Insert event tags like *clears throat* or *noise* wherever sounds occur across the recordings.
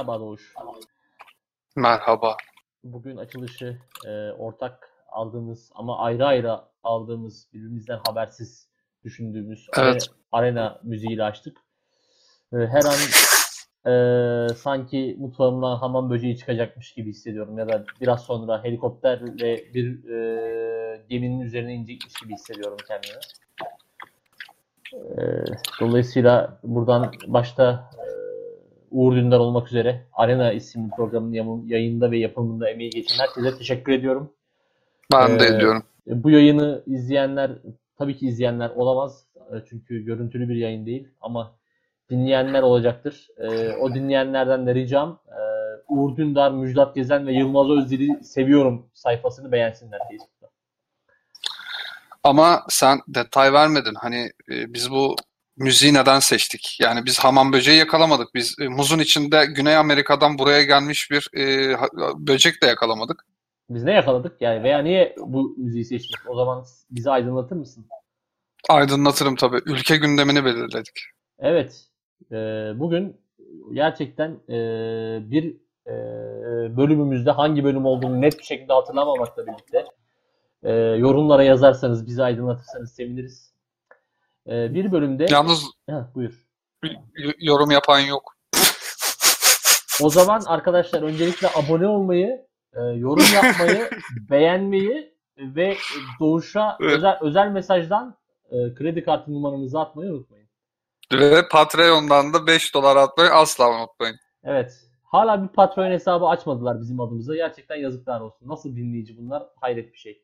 Merhaba Doğuş. Merhaba. Bugün açılışı e, ortak aldığımız ama ayrı ayrı aldığımız birbirimizden habersiz düşündüğümüz Evet. arena müziğiyle açtık. E, her an e, sanki mutfağımdan hamam böceği çıkacakmış gibi hissediyorum ya da biraz sonra helikopterle bir e, geminin üzerine inecekmiş gibi hissediyorum kendimi. E, dolayısıyla buradan başta e, Uğur Dündar olmak üzere Arena isimli programın yayında ve yapımında emeği geçen herkese teşekkür ediyorum. Ben de Ee, ediyorum. E, Bu yayını izleyenler tabii ki izleyenler olamaz. E, Çünkü görüntülü bir yayın değil ama dinleyenler olacaktır. E, O dinleyenlerden de ricam e, Uğur Dündar, Müjdat Gezen ve Yılmaz Özdil'i seviyorum sayfasını beğensinler Facebook'ta. Ama sen detay vermedin. Hani e, biz bu müziği neden seçtik? Yani biz hamam böceği yakalamadık. Biz e, muzun içinde Güney Amerika'dan buraya gelmiş bir e, ha- böcek de yakalamadık. Biz ne yakaladık yani veya niye bu müziği seçtik? O zaman bizi aydınlatır mısın? Aydınlatırım tabii. Ülke gündemini belirledik. Evet. e, bugün gerçekten e, bir e, bölümümüzde hangi bölüm olduğunu net bir şekilde hatırlamamakla birlikte e, yorumlara yazarsanız, bizi aydınlatırsanız seviniriz. E, bir bölümde... Yalnız Heh, buyur. yorum yapan yok. O zaman arkadaşlar öncelikle abone olmayı, e, yorum yapmayı, *laughs* beğenmeyi ve Doğuş'a Evet. özel, özel mesajdan e, kredi kartı numaranızı atmayı unutmayın. Ve Patreon'dan da 5 dolar atmayı asla unutmayın. Evet. Hala bir patron hesabı açmadılar bizim adımıza. Gerçekten yazıklar olsun. Nasıl dinleyici bunlar? Hayret bir şey.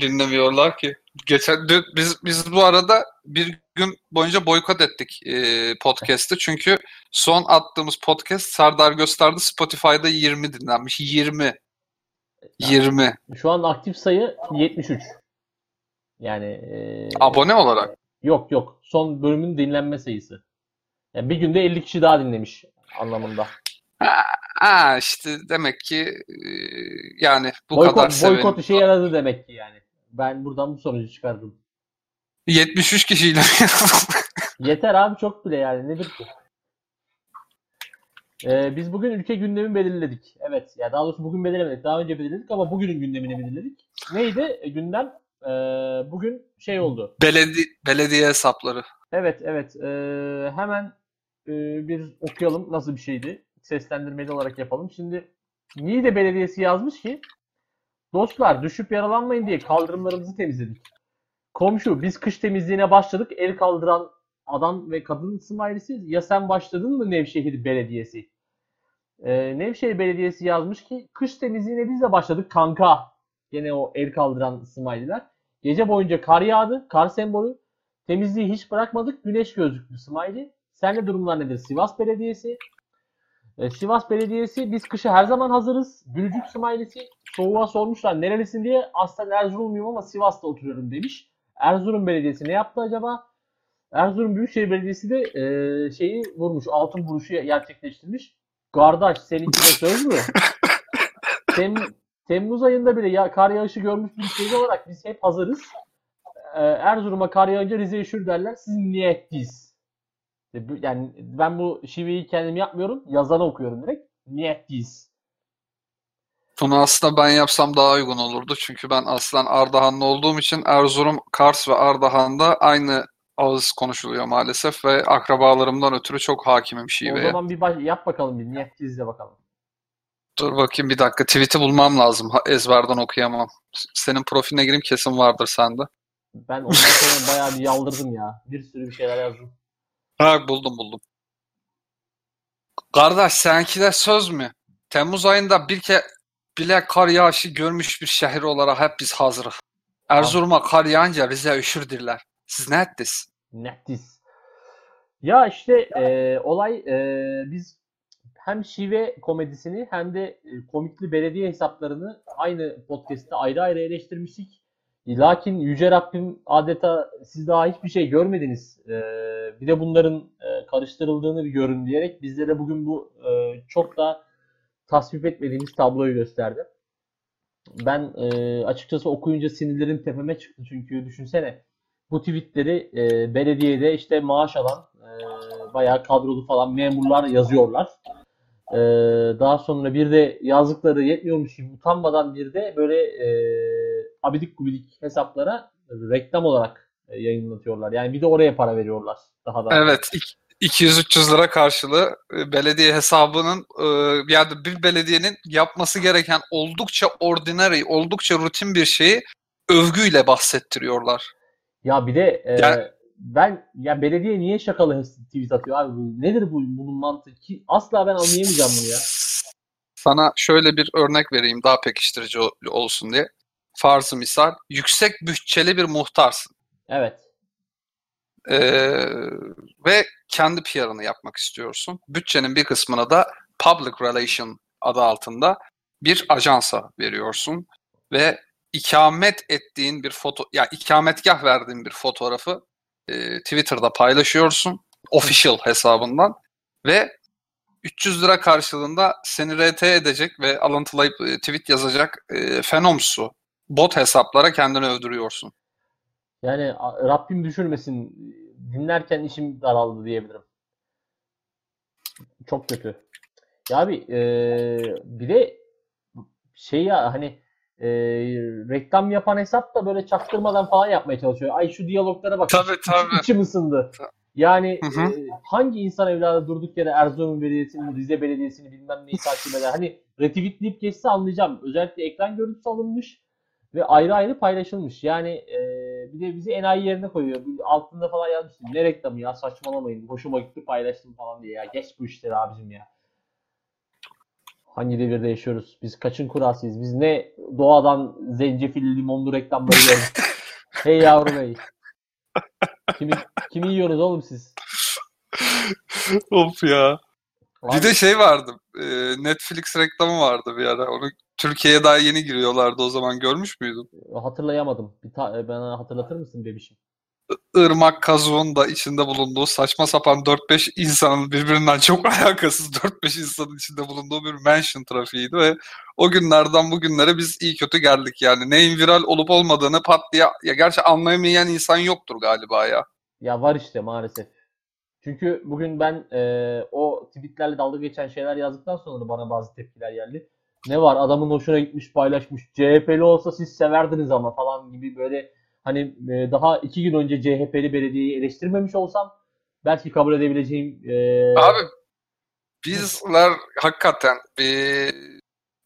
Dinlemiyorlar ki. Geçen dün- biz biz bu arada bir gün boyunca boykot ettik e, podcast'ı. Çünkü son attığımız podcast Serdar gösterdi Spotify'da 20 dinlenmiş. 20. 20. Şu an aktif sayı 73. Yani e, Abone olarak. yok yok. Son bölümün dinlenme sayısı. Yani bir günde 50 kişi daha dinlemiş anlamında. Ha işte demek ki yani bu boykot, kadar sevenim. boykot işe yaradı demek ki yani. Ben buradan bu sonucu çıkardım. 73 kişiyle *laughs* Yeter abi çok bile yani nedir ki? Ee, biz bugün ülke gündemi belirledik. Evet. Ya daha doğrusu bugün belirlemedik. Daha önce belirledik ama bugünün gündemini belirledik. Neydi e, gündem? Ee, bugün şey oldu. belediye belediye hesapları. Evet evet. Ee, hemen e, bir okuyalım nasıl bir şeydi. Seslendirmeli olarak yapalım. Şimdi Niğde Belediyesi yazmış ki Dostlar düşüp yaralanmayın diye kaldırımlarımızı temizledik. Komşu biz kış temizliğine başladık. El kaldıran adam ve kadın smiley'si. Ya sen başladın mı Nevşehir Belediyesi? Ee, Nevşehir Belediyesi yazmış ki kış temizliğine biz de başladık kanka. Gene o el kaldıran smiley'ler. Gece boyunca kar yağdı. Kar sembolü. Temizliği hiç bırakmadık. Güneş gözlüklü smiley. Sende durumlar nedir? Sivas Belediyesi. Ee, Sivas Belediyesi biz kışa her zaman hazırız. Gülücük smiley'si. Soğuğa sormuşlar nerelisin diye. Aslında Erzurumluyum ama Sivas'ta oturuyorum demiş. Erzurum Belediyesi ne yaptı acaba? Erzurum Büyükşehir Belediyesi de e, şeyi vurmuş. Altın vuruşu gerçekleştirmiş. Kardeş seninki de söz mü? *laughs* Tem- Temmuz ayında bile ya, kar yağışı görmüş bir ülke olarak biz hep hazırız. Ee, Erzurum'a kar yağınca Rize'ye üşür derler. Siz niye ettiyiz? E, Yani ben bu şiveyi kendim yapmıyorum. Yazana okuyorum direkt. Niye ettiyiz? Bunu aslında ben yapsam daha uygun olurdu. Çünkü ben aslen Ardahanlı olduğum için Erzurum, Kars ve Ardahan'da aynı ağız konuşuluyor maalesef ve akrabalarımdan ötürü çok hakimim O şiveye. zaman bir baş- yap bakalım bir. Niye ettiyiz de bakalım. Dur bakayım bir dakika. Tweet'i bulmam lazım. Ezberden okuyamam. Senin profiline gireyim kesin vardır sende. Ben ondan sonra bayağı bir yaldırdım ya. Bir sürü bir şeyler yazdım. Ha buldum buldum. Kardeş seninki de söz mü? Temmuz ayında bir ke bile kar yağışı görmüş bir şehir olarak hep biz hazırız. Erzurum'a kar yağınca Rize üşürdüler. Siz ne ettiniz? Neftis. Ya işte e, olay e, biz hem şive komedisini hem de e, komikli belediye hesaplarını aynı podcast'te ayrı ayrı eleştirmiştik. Lakin Yüce Rabbim adeta siz daha hiçbir şey görmediniz. E, bir de bunların e, karıştırıldığını bir görün diyerek bizlere bugün bu e, çok da tasvip etmediğimiz tabloyu gösterdi. Ben e, açıkçası okuyunca sinirlerim tepeme çıktı çünkü düşünsene bu tweetleri belediyede işte maaş alan bayağı kadrolu falan memurlar yazıyorlar. Ee, daha sonra bir de yazdıkları yetmiyormuş gibi utanmadan bir de böyle e, abidik gubidik hesaplara reklam olarak e, yayınlatıyorlar. Yani bir de oraya para veriyorlar. Daha da. Evet. ik- 200-300 lira karşılığı e, belediye hesabının e, yani bir belediyenin yapması gereken oldukça ordinary, oldukça rutin bir şeyi övgüyle bahsettiriyorlar. Ya bir de e, Yani- ben ya belediye niye şakalı tweet atıyor abi? Nedir bu bunun mantığı ki? Asla ben anlayamayacağım bunu ya. Sana şöyle bir örnek vereyim daha pekiştirici ol- olsun diye. Farzı misal yüksek bütçeli bir muhtarsın. Evet. Ee, ve kendi PR'ını yapmak istiyorsun. Bütçenin bir kısmını da Public Relation adı altında bir ajansa veriyorsun ve ikamet ettiğin bir foto ya ikametgah verdiğin bir fotoğrafı e, Twitter'da paylaşıyorsun official hesabından ve 300 lira karşılığında seni RT edecek ve alıntılayıp e, tweet yazacak e, fenomsu bot hesaplara kendini övdürüyorsun. Yani Rabbim düşürmesin. Dinlerken işim daraldı diyebilirim. Çok kötü. Ya abi e, bir de şey ya hani e, reklam yapan hesap da böyle çaktırmadan falan yapmaya çalışıyor. Ay şu diyaloglara bak. Tabii, tabii. içim ısındı. Yani Hı hı. e, hangi insan evladı durduk yere Erzurum Belediyesi'ni, Rize Belediyesi'ni bilmem neyi takip eder. Hani retweetleyip geçse anlayacağım. Özellikle ekran görüntüsü alınmış ve ayrı ayrı paylaşılmış. Yani e, bir de bizi enayi yerine koyuyor. Altında falan yazmıştım. Ne reklamı ya saçmalamayın. Hoşuma gitti paylaştım falan diye ya. Geç bu işleri abicim ya. Hangi devirde yaşıyoruz? Biz kaçın kurasıyız? Biz ne doğadan zencefilli limonlu reklamları gördük. *laughs* hey yavrum hey. Kimi, kimi yiyorsunuz oğlum siz? of ya. Abi, Bir de şey vardı. e, Netflix reklamı vardı bir ara. Onu Türkiye'ye daha yeni giriyorlardı o zaman görmüş müydün? hatırlayamadım. Bir ta- e, bana hatırlatır mısın bebişim? Irmak kazuğun da içinde bulunduğu saçma sapan 4-5 insanın birbirinden çok *laughs* alakasız 4-5 insanın içinde bulunduğu bir mention trafiğiydi ve o günlerden bugünlere biz iyi kötü geldik yani. Neyin viral olup olmadığını pat diye ya gerçi anlayamayan insan yoktur galiba ya. Ya var işte maalesef. Çünkü bugün ben e, o tweetlerle dalga geçen şeyler yazdıktan sonra bana bazı tepkiler geldi. Ne var adamın hoşuna gitmiş paylaşmış. CHP'li olsa siz severdiniz ama falan gibi böyle hani e, daha iki gün önce CHP'li belediyeyi eleştirmemiş olsam belki kabul edebileceğim e, Abi bizler hakikaten e,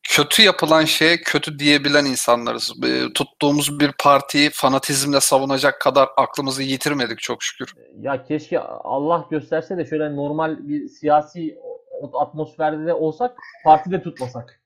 kötü yapılan şeye kötü diyebilen insanlarız. E, tuttuğumuz bir partiyi fanatizmle savunacak kadar aklımızı yitirmedik çok şükür. ya keşke Allah gösterse de şöyle normal bir siyasi atmosferde de olsak partide tutmasak.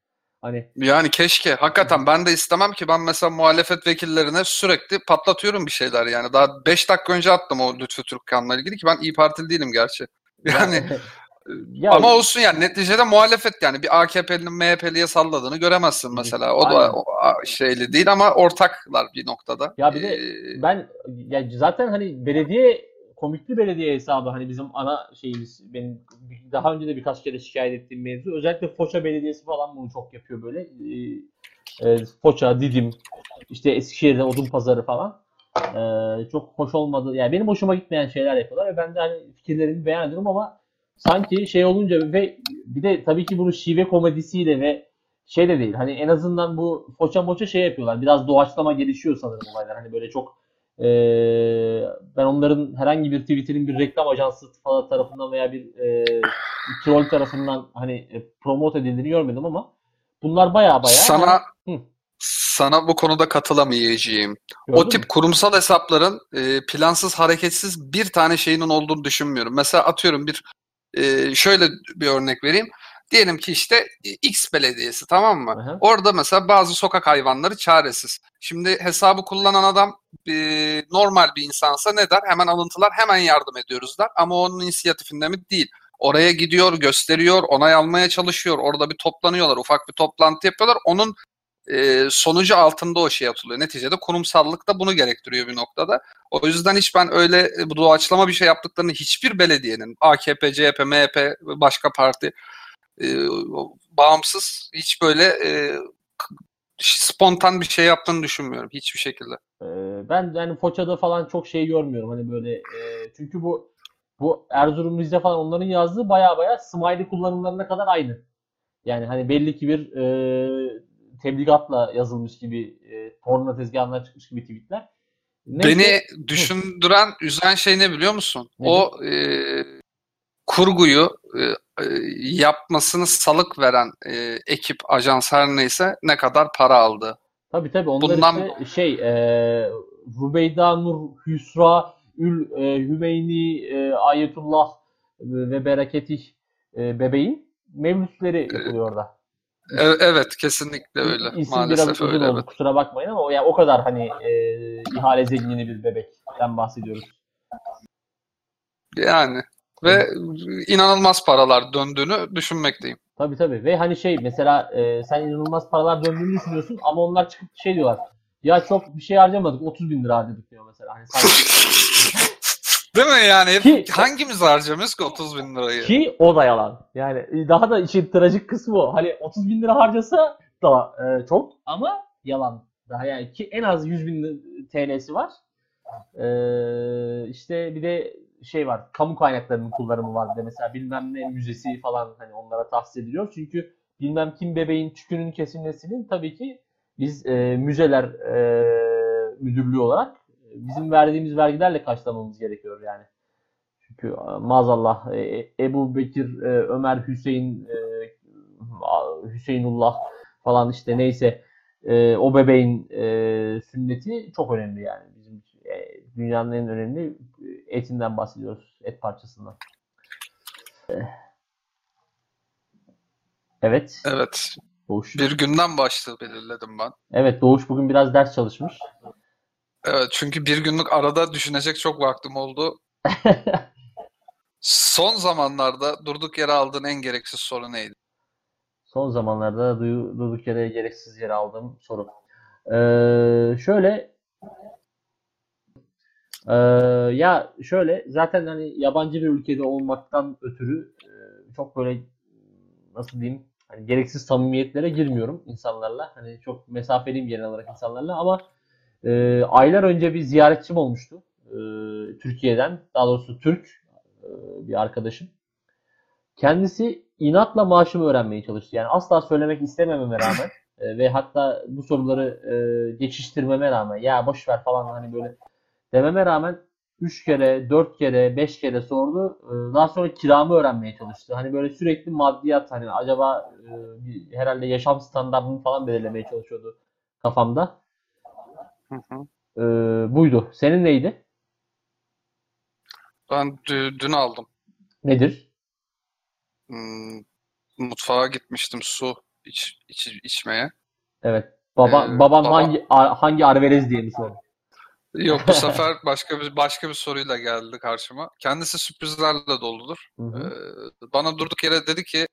Hani Yani keşke. Hakikaten ben de istemem ki ben mesela muhalefet vekillerine sürekli patlatıyorum bir şeyler yani. Daha 5 dakika önce attım o Lütfü Türkkan'la ilgili ki ben iyi Partili değilim gerçi. Yani *laughs* ya, ama olsun yani neticede muhalefet yani bir AKP'linin MHP'liye salladığını göremezsin mesela. O Aynen. da o, şeyli değil ama ortaklar bir noktada. Ya bir de Ee, ben ya zaten hani belediye komikli belediye hesabı hani bizim ana şeyimiz benim daha önce de birkaç kere şikayet ettiğim mevzu. Özellikle Foça Belediyesi falan bunu çok yapıyor böyle. Ee, e, Foça, Didim, işte Eskişehir'de Odunpazarı falan. Ee, çok hoş olmadı. Yani benim hoşuma gitmeyen şeyler yapıyorlar ve ben de hani fikirlerimi beyan ediyorum ama sanki şey olunca ve bir de tabii ki bunu şive komedisiyle ve şey de değil. Hani en azından bu foça moça şey yapıyorlar. Biraz doğaçlama gelişiyor sanırım olaylar. Hani böyle çok eee, ben onların herhangi bir Twitter'in bir reklam ajansı falan tarafından veya bir eee troll tarafından hani e, promote edildiğini görmedim ama bunlar baya baya sana Hı. sana bu konuda katılamayacağım. O Gördün tip mü? kurumsal hesapların e, plansız hareketsiz bir tane şeyinin olduğunu düşünmüyorum. Mesela atıyorum bir e, şöyle bir örnek vereyim. Diyelim ki işte e, X belediyesi tamam mı? Aha. Orada mesela bazı sokak hayvanları çaresiz. Şimdi hesabı kullanan adam e, normal bir insansa ne der? Hemen alıntılar hemen yardım ediyoruz der. Ama onun inisiyatifinde mi? Değil. Oraya gidiyor, gösteriyor, onay almaya çalışıyor. Orada bir toplanıyorlar, ufak bir toplantı yapıyorlar. Onun e, sonucu altında o şey atılıyor. Neticede kurumsallık da bunu gerektiriyor bir noktada. O yüzden hiç ben öyle e, bu doğaçlama bir şey yaptıklarını hiçbir belediyenin AKP, CHP, MHP, başka parti e, bağımsız hiç böyle e, spontan bir şey yaptığını düşünmüyorum hiçbir şekilde. Eee, ben yani Foça'da falan çok şey görmüyorum. Hani böyle eee, çünkü bu bu Erzurum Rize falan onların yazdığı baya baya smiley kullanımlarına kadar aynı. Yani hani belli ki bir e, tebligatla yazılmış gibi e, porno tezgahından çıkmış gibi tweetler. Neyse, Beni düşündüren, üzen şey ne biliyor musun? Nedir? O e, kurguyu e, e, yapmasını salık veren e, ekip, ajans her neyse ne kadar para aldı. Tabii tabii onlar Bundan- işte şey e, Rubeyda Nur Hüsra Ül e, Hümeyni e, Ayetullah ve Bereketih e, bebeğin mevlütleri yapılıyor orada. E- evet, kesinlikle öyle. İsim Maalesef biraz öyle. oldu Evet. kusura bakmayın ama o, yani o kadar hani e, ihale zengini bir bebekten bahsediyoruz. Yani ve inanılmaz paralar döndüğünü düşünmekteyim. Tabii tabii ve hani şey mesela e, sen inanılmaz paralar döndüğünü düşünüyorsun ama onlar çıkıp şey diyorlar. Ya çok bir şey harcamadık 30 bin lira harcadık diyor mesela. Hani *laughs* Değil mi yani? Ki- hangimiz harcamıyoruz ki 30 bin lirayı? Ki o da yalan. Yani daha da işin trajik kısmı o. Hani 30 bin lira harcasa da e, çok ama yalan. Daha yani ki en az 100 bin TL'si var. E, işte bir de şey var. Kamu kaynaklarının kullanımı var. De mesela bilmem ne müzesi falan hani onlara tahsis ediliyor. Çünkü bilmem kim bebeğin tükünün kesilmesinin tabii ki biz e, müzeler e, müdürlüğü olarak e, bizim verdiğimiz vergilerle karşılamamız gerekiyor yani. Çünkü e, maazallah e, Ebu Bekir, e, Ömer, Hüseyin, e, Hüseyinullah falan işte neyse e, o bebeğin e, sünneti çok önemli yani. Bizim. E, dünyanın en önemli etinden bahsediyoruz. Et parçasından. E, Evet. Evet. Doğuş. Bir günden başlığı belirledim ben. Evet Doğuş bugün biraz ders çalışmış. Evet, çünkü bir günlük arada düşünecek çok vaktim oldu. *laughs* Son zamanlarda durduk yere aldığın en gereksiz soru neydi? Son zamanlarda durduk yere gereksiz yere aldığım soru. Ee, şöyle ee, ya şöyle zaten hani yabancı bir ülkede olmaktan ötürü e, çok böyle nasıl diyeyim hani gereksiz samimiyetlere girmiyorum insanlarla. Hani çok mesafeliyim genel olarak insanlarla ama e, aylar önce bir ziyaretçim olmuştu. E, Türkiye'den daha doğrusu Türk e, bir arkadaşım. Kendisi inatla maaşımı öğrenmeye çalıştı. Yani asla söylemek istemememe rağmen e, ve hatta bu soruları e, geçiştirmeme rağmen ya boş ver falan hani böyle dememe rağmen 3 kere, 4 kere, 5 kere sordu. E, Daha sonra kiramı öğrenmeye çalıştı. Hani böyle sürekli maddiyat hani acaba e, herhalde yaşam standartını falan belirlemeye çalışıyordu kafamda. Hı hı. E, buydu. Senin neydi? Ben dü- dün aldım. Nedir? Hmm, mutfağa gitmiştim su iç, iç- içmeye. Evet. Baba, Ee, babam baba- hangi hangi Arvelez diye mi sordu? Yok bu *laughs* sefer başka bir başka bir soruyla geldi karşıma. Kendisi sürprizlerle doludur. Hı hı. Ee, bana durduk yere dedi ki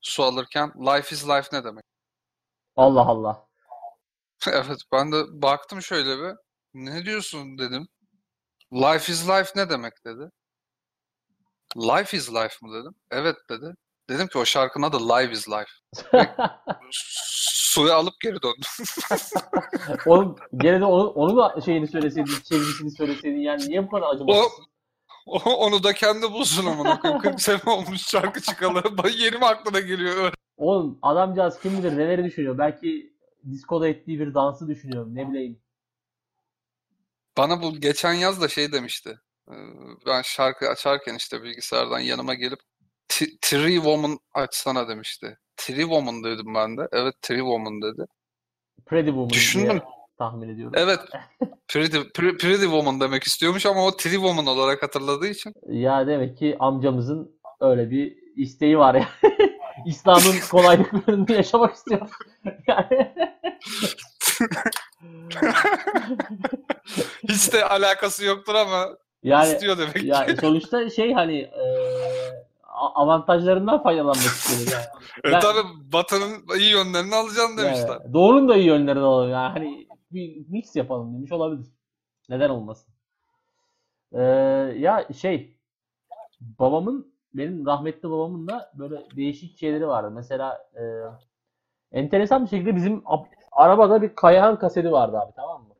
su alırken life is life ne demek? Allah Allah. *laughs* Evet ben de baktım şöyle bir. Ne diyorsun dedim. Life is life ne demek dedi. Life is life mı dedim. Evet dedi. Dedim ki o şarkının adı Live is Life. *laughs* Suyu alıp geri döndüm. *laughs* Oğlum gene de onu, onu da şeyini söyleseydin, çevirisini söyleseydin yani niye bu kadar acımasızsın? O- Onu da kendi bulsun amına koyayım. 40 sene olmuş şarkı çıkalı. *laughs* Yeni mi aklına geliyor? Oğlum adamcağız kim bilir neleri düşünüyor. Belki diskoda ettiği bir dansı düşünüyor. Ne bileyim. Bana bu geçen yaz da şey demişti. Ee, Ben şarkı açarken işte bilgisayardan yanıma gelip "T- Tree Woman açsana demişti. Tree Woman dedim ben de. Evet Tree Woman dedi. Pretty Woman Düşündüm. diye tahmin ediyorum. Evet *laughs* Pretty, Pre- Pretty Woman demek istiyormuş ama o Tree Woman olarak hatırladığı için. Ya demek ki amcamızın öyle bir isteği var ya. *laughs* İslam'ın kolaylıklarını yaşamak istiyor. *laughs* Yani Hiç de alakası yoktur ama yani istiyor demek ki. ya sonuçta şey hani e, avantajlarından faydalanmak istiyor yani. *laughs* E ben- tabii Batı'nın iyi yönlerini alacaksın demişler. Yani doğunun da iyi yönleri de olur. Yani hani bir mix yapalım demiş olabilir. Neden olmasın? Ee, ya şey babamın benim rahmetli babamın da böyle değişik şeyleri vardı. Mesela e, enteresan bir şekilde bizim ab- arabada bir Kayahan kaseti vardı abi tamam mı?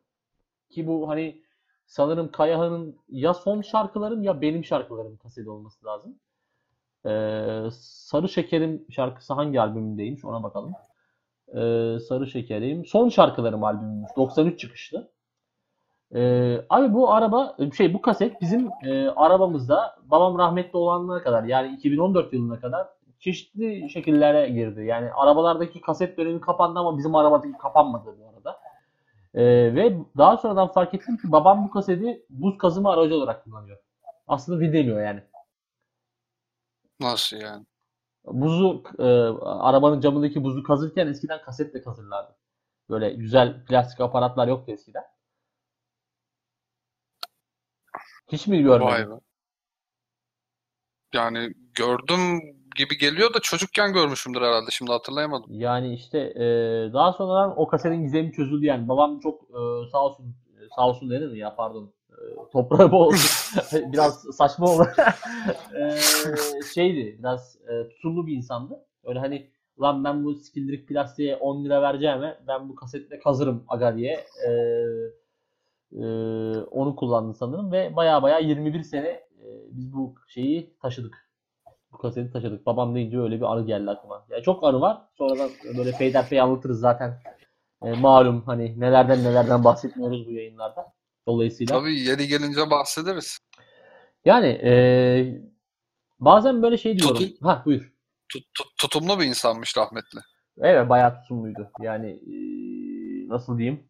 Ki bu hani sanırım Kayahan'ın ya son şarkılarım ya benim şarkılarım kaseti olması lazım. Ee, Sarı Şekerim şarkısı hangi albümündeymiş ona bakalım. Ee, Sarı Şekerim son şarkılarım albümümüş. 93 çıkışlı. Ee, abi bu araba şey bu kaset bizim e, arabamızda babam rahmetli olanlara kadar yani 2014 yılına kadar çeşitli şekillere girdi. Yani arabalardaki kaset dönemi kapandı ama bizim arabadaki kapanmadı bu arada. Ee, ve daha sonradan fark ettim ki babam bu kaseti buz kazıma aracı olarak kullanıyor. Aslında dinlemiyor yani. Nasıl yani? Buzu e, arabanın camındaki buzu kazırken eskiden kasetle kazırlardı. Böyle güzel plastik aparatlar yoktu eskiden. Hiç mi görmedin? Vay be. Yani gördüm gibi geliyor da çocukken görmüşümdür herhalde. Şimdi hatırlayamadım. Yani işte e, daha sonradan o kasetin gizemi çözüldü yani. Babam çok e, sağ olsun sağ olsun denir mi ya pardon. E, toprağı bol *laughs* *laughs* biraz saçma oldu. *laughs* e, şeydi biraz e, tutumlu bir insandı. Öyle hani lan ben bu skildirik plastiğe 10 lira vereceğime ben bu kasetle kazırım aga diye e, e, onu kullandı sanırım ve baya baya 21 sene e, biz bu şeyi taşıdık. Bu kaseti taşıdık. Babam deyince öyle bir anı geldi aklıma. Ya çok anı var. Sonradan böyle peyderpey anlatırız zaten. E, malum hani nelerden nelerden bahsetmiyoruz bu yayınlarda. Dolayısıyla. Tabii yeri gelince bahsederiz. Yani e, bazen böyle şey diyorum. Tutum- Ha buyur. Tut- tut- tutumlu bir insanmış rahmetli. Evet bayağı tutumluydu. Yani e, nasıl diyeyim?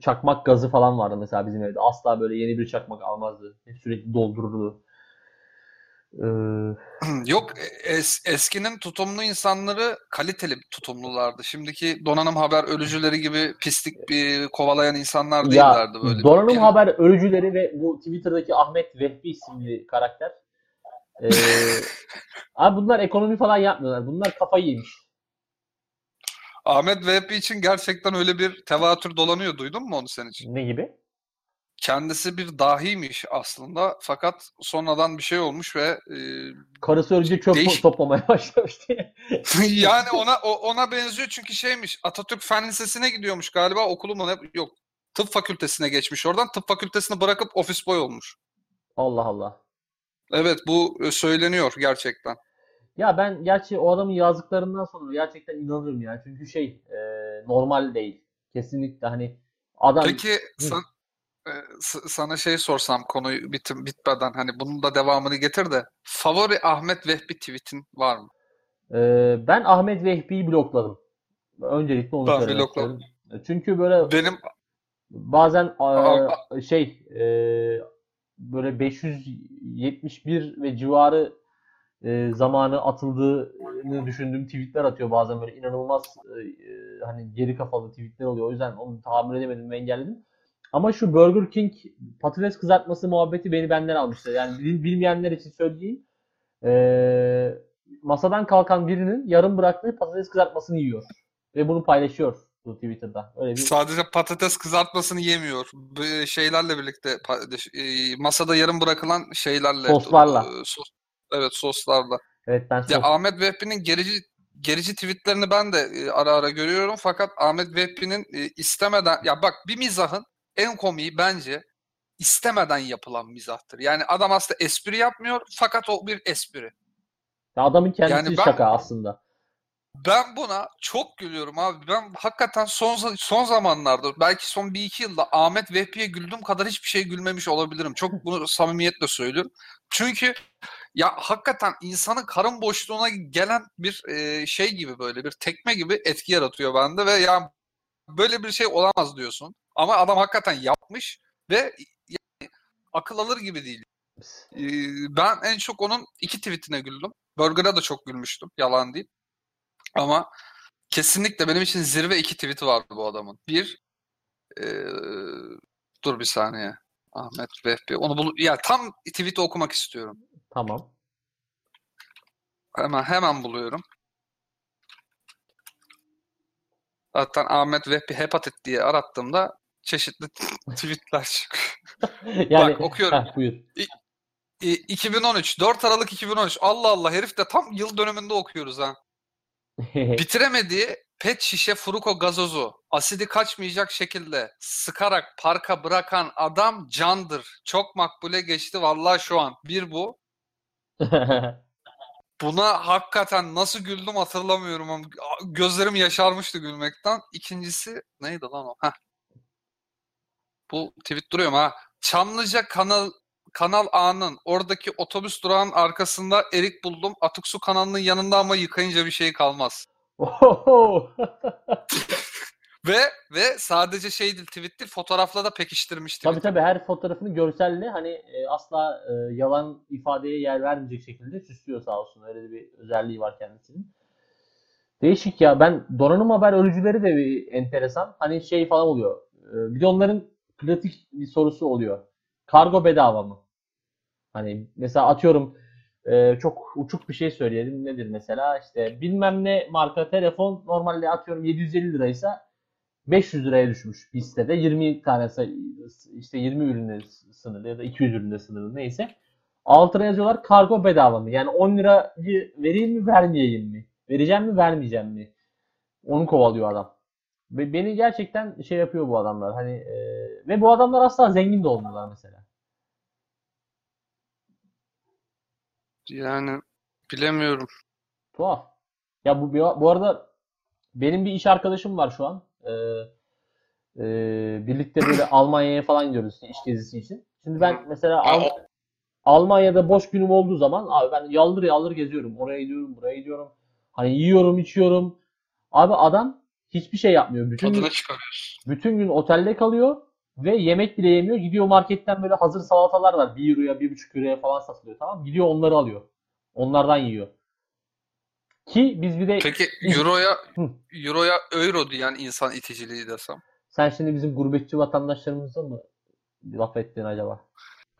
Çakmak gazı falan vardı mesela bizim evde. Asla böyle yeni bir çakmak almazdı. Sürekli doldururdu. Yok es- eskinin tutumlu insanları kaliteli tutumlulardı. Şimdiki donanım haber ölücüleri gibi pislik bir kovalayan insanlar ya değillerdi böyle. donanım Bir- haber ölücüleri ve bu Twitter'daki Ahmet Vehbi isimli karakter. Ee, *laughs* abi bunlar ekonomi falan yapmıyorlar. Bunlar kafayı yemiş. Ahmet Vehbi için gerçekten öyle bir tevatür dolanıyor. Duydun mu onu sen için? Ne gibi? Kendisi bir dahiymiş aslında fakat sonradan bir şey olmuş ve e, Karısı ölünce çöp Değiş- *laughs* toplamaya başlamış diye. *laughs* yani ona ona benziyor çünkü şeymiş Atatürk Fen Lisesi'ne gidiyormuş galiba okulu mu ne yok tıp fakültesine geçmiş oradan tıp fakültesini bırakıp ofis boy olmuş. Allah Allah. Evet bu e, söyleniyor gerçekten. Ya ben gerçi o adamın yazdıklarından sonra gerçekten inanırım ya. Çünkü şey e, normal değil. Kesinlikle hani adam Peki san- e, s- sana şey sorsam konuyu bitim bitmeden hani bunun da devamını getir de favori Ahmet Vehbi tweetin var mı? e, ben Ahmet Vehbi'yi blokladım. Öncelikle onu Ben söylemek blokladım. istiyorum. Çünkü böyle Benim bazen e, şey e, böyle 571 ve civarı e, zamanı atıldığını düşündüğüm tweetler atıyor bazen böyle inanılmaz e, e, hani geri kafalı tweetler oluyor. O yüzden onu tahammül edemedim ve engelledim. Ama şu Burger King patates kızartması muhabbeti beni benden almıştı. Yani bil- bilmeyenler için söyleyeyim. E, masadan kalkan birinin yarım bıraktığı patates kızartmasını yiyor. Ve bunu paylaşıyor bu Twitter'da. Öyle bir sadece patates kızartmasını yemiyor. Bu şeylerle birlikte pa- e, masada yarım bırakılan şeylerle Soslarla. e, sos, evet soslarla. evet ben Ya sos- Ahmet Vehbi'nin gerici gerici tweetlerini ben de e, ara ara görüyorum fakat Ahmet Vehbi'nin e, istemeden ya bak bir mizahın en komiği bence istemeden yapılan mizahtır. Yani adam aslında espri yapmıyor fakat o bir espri. Ya adamın kendisi Yani ben- şaka aslında. Ben buna çok gülüyorum abi. Ben hakikaten son son zamanlarda belki son bir iki yılda Ahmet Vehbi'ye güldüğüm kadar hiçbir şey gülmemiş olabilirim. Çok bunu samimiyetle söylüyorum. Çünkü ya hakikaten insanın karın boşluğuna gelen bir e, şey gibi böyle bir tekme gibi etki yaratıyor bende ve ya böyle bir şey olamaz diyorsun. Ama adam hakikaten yapmış ve yani akıl alır gibi değil. Ee, Ben en çok onun iki tweetine güldüm. Burger'a da çok gülmüştüm. Yalan değil. Ama kesinlikle benim için zirve iki tweet'i vardı bu adamın. Bir, eee, dur bir saniye. Ahmet Vehbi. Onu bul ya tam tweet'i okumak istiyorum. Tamam. Hemen hemen buluyorum. Zaten Ahmet Vehbi hepatit diye arattığımda çeşitli *laughs* tweetler çıkıyor. Yani Bak, okuyorum. Heh, buyur. İ- 2013, 4 Aralık 2013. Allah Allah herif de tam yıl döneminde okuyoruz ha. *laughs* bitiremediği pet şişe Furuko gazozu asidi kaçmayacak şekilde sıkarak parka bırakan adam candır. Çok makbule geçti vallahi şu an. Bir bu. *laughs* Buna hakikaten nasıl güldüm hatırlamıyorum ama gözlerim yaşarmıştı gülmekten. İkincisi neydi lan o? Heh. Bu tweet duruyor ha? Çamlıca kanal Kanal A'nın oradaki otobüs durağının arkasında erik buldum. Atık su kanalının yanında ama yıkayınca bir şey kalmaz. *laughs* Ve ve sadece şey değil tweet değil fotoğrafla da pekiştirmiş tabii tweet. tabii her fotoğrafını görselle hani e, asla e, yalan ifadeye yer vermeyecek şekilde süslüyor sağ olsun. Öyle de bir özelliği var kendisinin. Değişik ya. Ben donanım haber ölücüleri de bir enteresan. Hani şey falan oluyor. E, bir de onların klasik bir sorusu oluyor. Kargo bedava mı? Hani mesela atıyorum e, çok uçuk bir şey söyleyelim. Nedir mesela? İşte bilmem ne marka telefon normalde atıyorum 750 liraysa 500 liraya düşmüş bir sitede. 20 tane işte 20 ürüne sınırlı ya da 200 ürüne sınırlı neyse. Altına yazıyorlar kargo bedava mı? Yani 10 lirayı vereyim mi vermeyeyim mi? Vereceğim mi vermeyeceğim mi? Onu kovalıyor adam. Beni gerçekten şey yapıyor bu adamlar. Hani e, ve bu adamlar asla zengin de olmuyorlar mesela. Yani bilemiyorum. Tuhaf. Ya bu bu arada benim bir iş arkadaşım var şu an. Ee, e, birlikte böyle *clears throat* Almanya'ya falan gidiyoruz iş gezisi için. Şimdi ben mesela Al- Almanya'da boş günüm olduğu zaman abi ben yaldır yaldır geziyorum. Oraya gidiyorum, buraya gidiyorum. Hani yiyorum, içiyorum. Abi adam hiçbir şey yapmıyor. Bütün gün, Tadını çıkarıyoruz. bütün gün otelde kalıyor ve yemek bile yemiyor. Gidiyor marketten böyle hazır salatalar var. 1 euroya, 1,5 euroya falan satılıyor tamam? Gidiyor onları alıyor. Onlardan yiyor. Ki biz bir de Peki Euro'ya. *laughs* Euro'ya euro diyen insan iticiliği desem. sen şimdi bizim gurbetçi vatandaşlarımıza mı laf ettin acaba?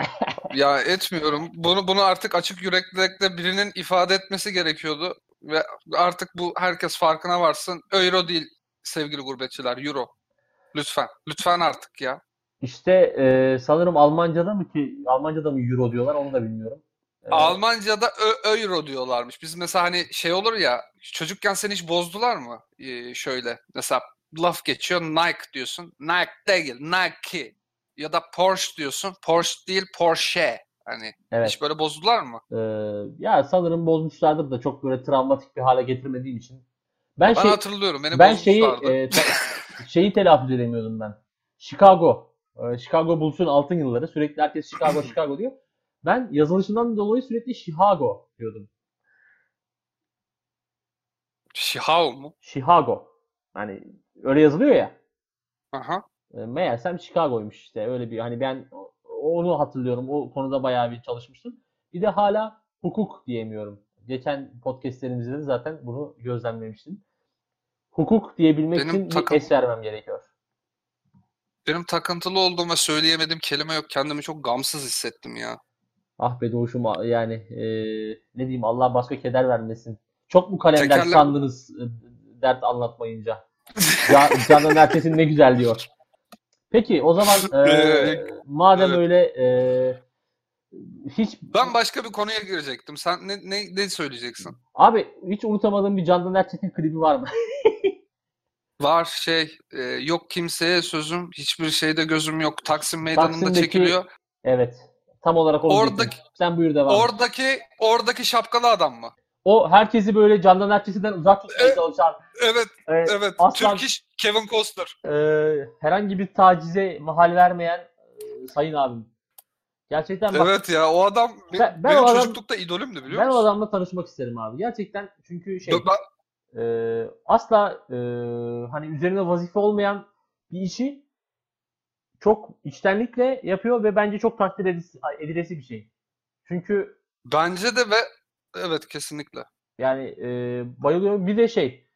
*laughs* Ya etmiyorum. Bunu bunu artık açık yüreklilikle birinin ifade etmesi gerekiyordu ve artık bu herkes farkına varsın. Euro değil sevgili gurbetçiler, euro. Lütfen. Lütfen artık ya. İşte e, sanırım Almanca'da mı ki Almanca'da mı euro diyorlar onu da bilmiyorum. E, Almanca'da ö- euro diyorlarmış. Biz mesela hani şey olur ya çocukken seni hiç bozdular mı? Ee, şöyle mesela laf geçiyor Nike diyorsun. Nike değil Nike. Ya da Porsche diyorsun. Porsche değil Porsche. Hani evet. hiç böyle bozdular mı? E, ya sanırım bozmuşlardır da çok böyle travmatik bir hale getirmediğim için. Ben Ben şey hatırlıyorum. Beni ben şeyi e, te- *laughs* şeyi telaffuz edemiyordum ben. Chicago. E, Chicago Bulls'un altın yılları. Sürekli herkes Chicago *laughs* Chicago diyor. Ben yazılışından dolayı sürekli Chicago diyordum. Şihav mu? Chicago. Hani öyle yazılıyor ya. Aha. E, Meğersem Chicago'ymuş işte. Öyle bir hani ben onu hatırlıyorum. O konuda bayağı bir çalışmıştım. Bir de hala hukuk diyemiyorum. Geçen podcastlerimizde de zaten bunu gözlemlemiştim. Hukuk diyebilmek Benim için bir takım- es vermem gerekiyor. Benim takıntılı olduğum ve söyleyemediğim kelime yok. Kendimi çok gamsız hissettim ya. Ah be doğuşum yani e, ne diyeyim Allah başka keder vermesin. Çok mu kalender Tekerlem- sandınız e, dert anlatmayınca? Ya, Canan Erçetin ne güzel diyor. Peki o zaman e, *laughs* madem evet. öyle e, hiç Ben başka bir konuya girecektim. Sen ne, ne, ne söyleyeceksin? abi hiç unutamadığım bir Candan Erçetin klibi var mı? *laughs* Var şey, e, yok kimseye sözüm, hiçbir şeyde gözüm yok. Taksim Meydanı'nda Taksim'deki- çekiliyor. Evet. Tam olarak onu Oradaki- diyecektim. Sen buyur devam. Oradaki oradaki şapkalı adam mı? O herkesi böyle Candan Erçetin'den uzak tutmaya Evet. çalışan Evet, e, evet. aslan Türk iş Kevin Costner. e, herhangi bir tacize mahal vermeyen e, sayın abim. Gerçekten bak Evet ya, o adam be- Ben- ben benim o adam- çocuklukta idolümdü biliyor ben o musun? adamla tanışmak isterim abi. Gerçekten çünkü şey ben- e, asla e, hani üzerine vazife olmayan bir işi çok içtenlikle yapıyor ve bence çok takdir edilesi, edilesi bir şey. Çünkü bence de ve evet kesinlikle. Yani e, bayılıyorum. Bir de şey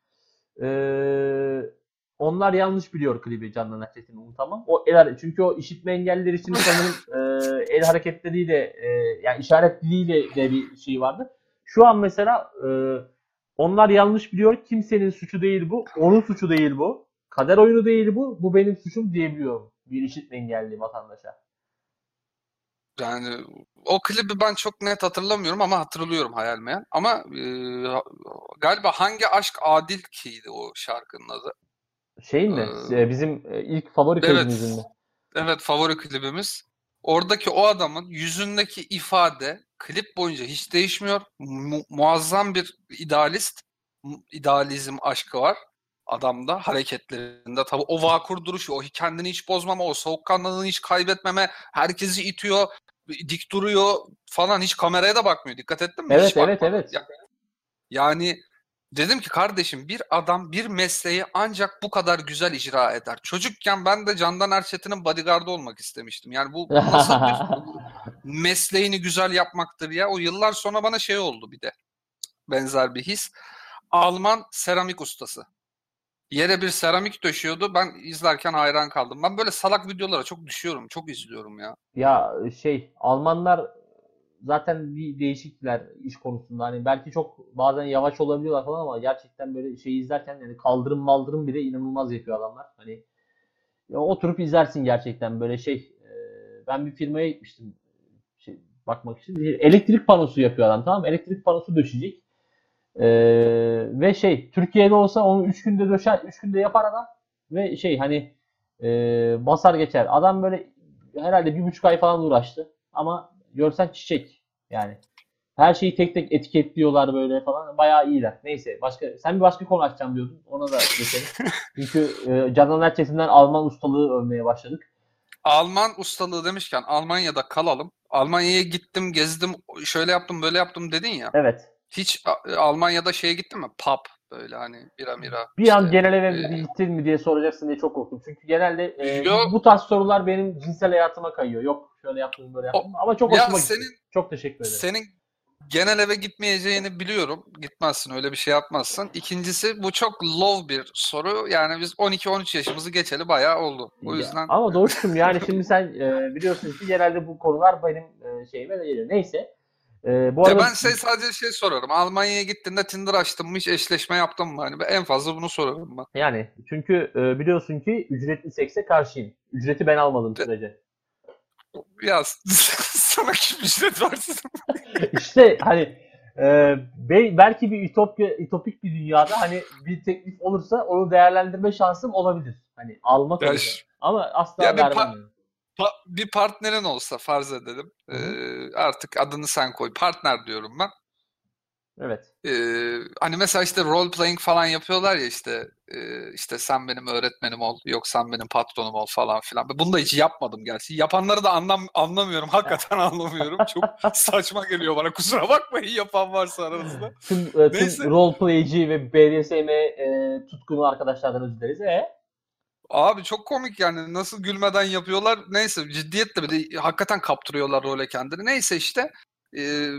e, onlar yanlış biliyor klibi Candan Erçetin'i unutamam. O el çünkü o işitme engelliler için sanırım e, el hareketleriyle e, yani işaret diliyle de bir şey vardı. Şu an mesela e, onlar yanlış biliyor. Kimsenin suçu değil bu. Onun suçu değil bu. Kader oyunu değil bu. Bu benim suçum diyebiliyorum. Bir işitme engelli vatandaşa. Yani o klibi ben çok net hatırlamıyorum ama hatırlıyorum hayal meyal. Ama e, galiba hangi aşk adil kiydi o şarkının adı. Şeyin mi? Ee, Bizim e, ilk favori evet. klibimizin mi? Evet favori klibimiz. Oradaki o adamın yüzündeki ifade klip boyunca hiç değişmiyor. Mu- muazzam bir idealist, idealizm aşkı var adamda hareketlerinde. Tabii o vakur duruşu, o kendini hiç bozmama, o soğukkanlılığını hiç kaybetmeme, herkesi itiyor, dik duruyor falan hiç kameraya da bakmıyor. Dikkat ettin mi? Evet, Hiç evet, bakmadı. evet. Ya- Yani dedim ki kardeşim bir adam bir mesleği ancak bu kadar güzel icra eder. Çocukken ben de Candan Erçetin'in bodyguardı olmak istemiştim. Yani bu *laughs* nasıl bir mesleğini güzel yapmaktır ya. O yıllar sonra bana şey oldu bir de. Benzer bir his. Alman seramik ustası. Yere bir seramik döşüyordu. Ben izlerken hayran kaldım. Ben böyle salak videolara çok düşüyorum. Çok izliyorum ya. Ya şey Almanlar zaten bir değişikler iş konusunda. Hani belki çok bazen yavaş olabiliyorlar falan ama gerçekten böyle şey izlerken yani kaldırım maldırım bile inanılmaz yapıyor adamlar. Hani ya oturup izlersin gerçekten böyle şey. e, Ben bir firmaya gitmiştim şey, bakmak için. Elektrik panosu yapıyor adam tamam? Elektrik panosu döşeyecek. E, ve şey Türkiye'de olsa onu 3 günde döşer, 3 günde yapar adam. Ve şey hani e, basar geçer. Adam böyle herhalde bir buçuk ay falan uğraştı. Ama görsen çiçek yani. Her şeyi tek tek etiketliyorlar böyle falan. Bayağı iyiler. Neyse başka sen bir başka konu açacağım diyordun. Ona da geçelim. *laughs* Çünkü e, Canan Erçetin'den Alman ustalığı övmeye başladık. Alman ustalığı demişken Almanya'da kalalım. Almanya'ya gittim, gezdim, şöyle yaptım, böyle yaptım dedin ya. Evet. Hiç A- Almanya'da şeye gittin mi? Pub böyle hani bira mira. Bir an işte. genel eve e, gittin mi diye soracaksın diye çok korktum. Çünkü genelde e, Yo. bu tarz sorular benim cinsel hayatıma kayıyor. Yok şöyle yaptım böyle yaptım. Ama çok hoşuma gitti. senin Çok teşekkür ederim. senin genel eve gitmeyeceğini biliyorum. Gitmezsin öyle bir şey yapmazsın. İkincisi bu çok low bir soru. Yani biz 12-13 yaşımızı geçeli bayağı oldu. O Ya, yüzden ama Doğuş'cum yani şimdi sen e, biliyorsun ki genelde bu konular benim e, şeyime de geliyor. Neyse. E, bu Ya arada ben şey sadece şey sorarım. Almanya'ya gittiğinde Tinder açtın mı hiç eşleşme yaptın mı? Hani en fazla bunu sorarım ben. yani çünkü e, biliyorsun ki ücretli sekse karşıyım. Ücreti ben almadığım De- sürece. Ya *laughs* sana kim ücret versin? İşte hani e, be- belki bir ütopya, ütopik bir dünyada hani bir teklif olursa onu değerlendirme şansım olabilir. Hani almak Ya ş- Ama asla Ya bir vermem. pa- yani. Pa- bir partnerin olsa farz edelim. Ee, artık adını sen koy. Partner diyorum ben. Evet. Ee, hani mesela işte role playing falan yapıyorlar ya işte e, işte sen benim öğretmenim ol yok sen benim patronum ol falan filan. Bunu da hiç yapmadım gerçi. Yapanları da anlam anlamıyorum. Hakikaten anlamıyorum. Çok *laughs* saçma geliyor bana. Kusura bakmayın yapan varsa aranızda. *laughs* Tüm, e, tüm Neyse. roleplayci ve BDSM e, tutkunu arkadaşlardan özür dileriz. E? Abi çok komik yani. Nasıl gülmeden yapıyorlar. Neyse ciddiyetle bir de hakikaten kaptırıyorlar role kendini. Neyse işte e,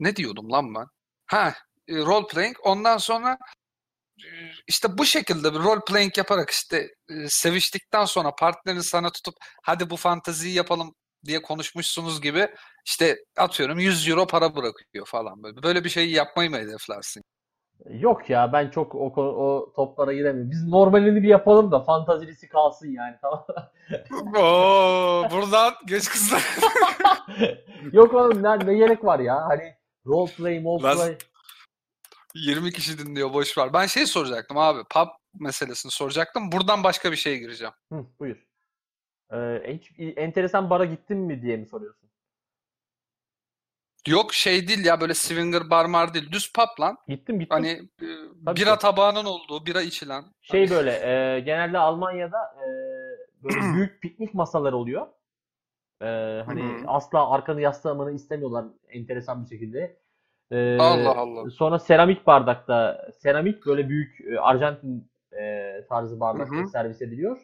ne diyordum lan ben? Ha, e, role playing. Ondan sonra e, işte bu şekilde bir role playing yaparak işte e, seviştikten sonra partnerin sana tutup hadi bu fanteziyi yapalım diye konuşmuşsunuz gibi işte atıyorum 100 euro para bırakıyor falan böyle. Böyle bir şeyi yapmayı mı hedeflersin? Yok ya ben çok o, o toplara giremiyorum. Biz normalini bir yapalım da fantazilisi kalsın yani tamam. *laughs* Oo, buradan geç kızlar. *laughs* Yok oğlum ne, ne gerek var ya hani roleplay, roleplay. 20 kişi dinliyor boş ver. Ben şey soracaktım abi. Pub meselesini soracaktım. Buradan başka bir şeye gireceğim. Hı, buyur. Ee, hiç enteresan bara gittin mi diye mi soruyorsun? Yok şey değil ya böyle swinger bar mar değil. Düz pub lan. Gittim gittim. Hani e, Tabii bira ki. tabağının olduğu, bira içilen. Şey böyle e, genelde Almanya'da e, böyle *clears throat* büyük piknik masaları oluyor. E, hani Hı hı. asla arkanı yaslamanı istemiyorlar enteresan bir şekilde. E, Allah Allah. Sonra seramik bardakta, seramik böyle büyük e, Arjantin e, tarzı bardakta servis ediliyor.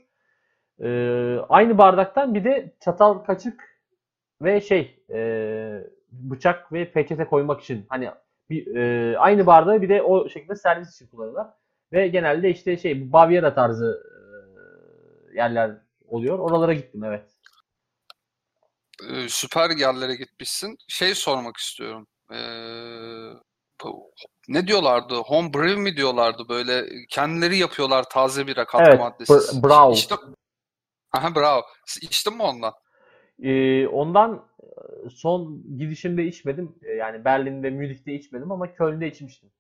E, aynı bardaktan bir de çatal, kaşık ve şey e, bıçak ve peçete koymak için hani bir e, aynı bardağı bir de o şekilde servis için kullanıyorlar. Ve genelde işte şey Bavyera tarzı e, yerler oluyor. Oralara gittim evet. Ee, süper yerlere gitmişsin. Şey sormak istiyorum. Ee, bu- ne diyorlardı? Home brew mi diyorlardı? Böyle kendileri yapıyorlar taze bira katkı Evet, maddesiz. br- bravo. İşte, aha bravo. İçtin mi ondan? Ee, ondan e, son gidişimde içmedim. E, Yani Berlin'de, Münih'te içmedim ama Köln'de içmiştim.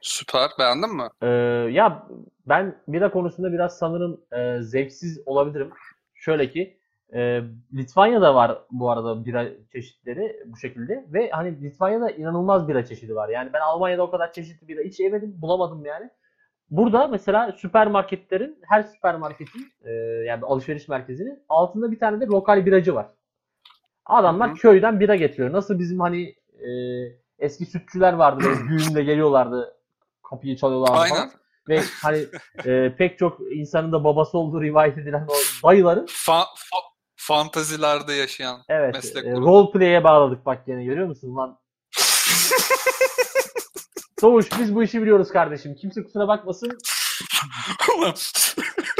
Süper. Beğendin mi? Ee, ya ben bira konusunda biraz sanırım e, zevksiz olabilirim. Şöyle ki e, Litvanya'da var bu arada bira çeşitleri bu şekilde ve hani Litvanya'da inanılmaz bira çeşidi var. Yani ben Almanya'da o kadar çeşitli bira hiç yemedim, bulamadım yani. Burada mesela süpermarketlerin her süpermarketin e, yani alışveriş merkezinin altında bir tane de lokal biracı var. Adamlar Hı hı. köyden bira getiriyor. Nasıl bizim hani e, eski sütçüler vardı böyle *clears throat* düğünde geliyorlardı kapıyı çalıyorlardı Aynen. falan. Ve hani e, pek çok insanın da babası olduğu rivayet edilen o dayıların Fa- fa- fantazilerde yaşayan evet meslek e, grubu. role play'e bağladık bak gene görüyor musun lan? *laughs* Doğuş biz bu işi biliyoruz kardeşim. Kimse kusura bakmasın. *laughs*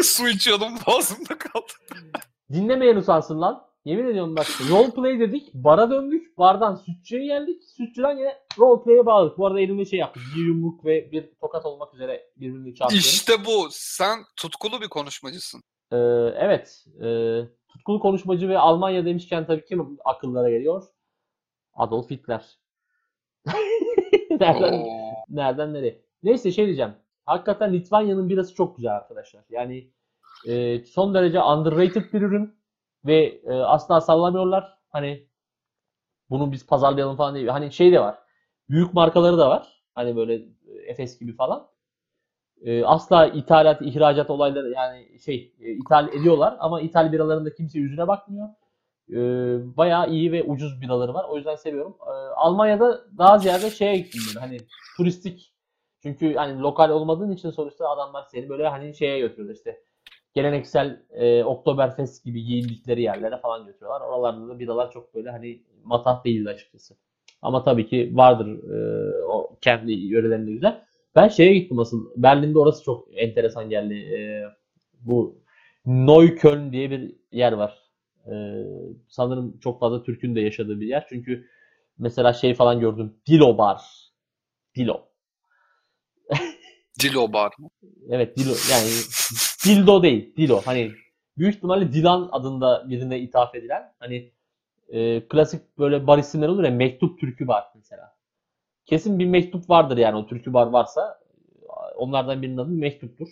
Su içiyordum boğazımda kaldı. Dinlemeyen utansın lan. Yemin ediyorum bak role play dedik. Bara döndük. Bardan sütçüye geldik. Sütçüden yine role play'e bağladık. Bu arada elimde şey yaptım. Bir yumruk ve bir tokat olmak üzere birbirini çarpıyorum. İşte bu. Sen tutkulu bir konuşmacısın. Ee, evet. E, tutkulu konuşmacı ve Almanya demişken tabii kim akıllara geliyor? Adolf Hitler. *laughs* nereden, Oo. nereden nereye? Neyse şey diyeceğim. Hakikaten Litvanya'nın birası çok güzel arkadaşlar. Yani e, son derece underrated bir ürün ve e, asla sallamıyorlar. Hani bunu biz pazarlayalım falan değil. Hani şey de var. Büyük markaları da var. Hani böyle e, Efes gibi falan. E, asla ithalat, ihracat olayları yani şey e, ithal ediyorlar ama ithal biralarında kimse yüzüne bakmıyor. E, bayağı iyi ve ucuz biraları var. O yüzden seviyorum. E, Almanya'da daha ziyade şeye gittim böyle hani turistik çünkü hani lokal olmadığın için sonuçta adamlar seni böyle hani şeye götürüyorlar işte geleneksel e, Oktoberfest gibi giyindikleri yerlere falan götürüyorlar. Oralarda da biralar çok böyle hani matah değildi açıkçası. Ama tabii ki vardır e, o kendi yörelerinde güzel. Ben şeye gittim asıl. Berlin'de orası çok enteresan geldi. E, bu Neukölln diye bir yer var. E, sanırım çok fazla Türk'ün de yaşadığı bir yer. Çünkü mesela şey falan gördüm. Dilo Bar. Dilo. Dilo bar. Evet Dilo yani dildo değil Dilo hani büyük ihtimalle Dilan adında birine ithaf edilen hani e, klasik böyle bar isimleri olur ya mektup türkü bar mesela. Kesin bir mektup vardır yani o türkü bar varsa onlardan birinin adı mektuptur.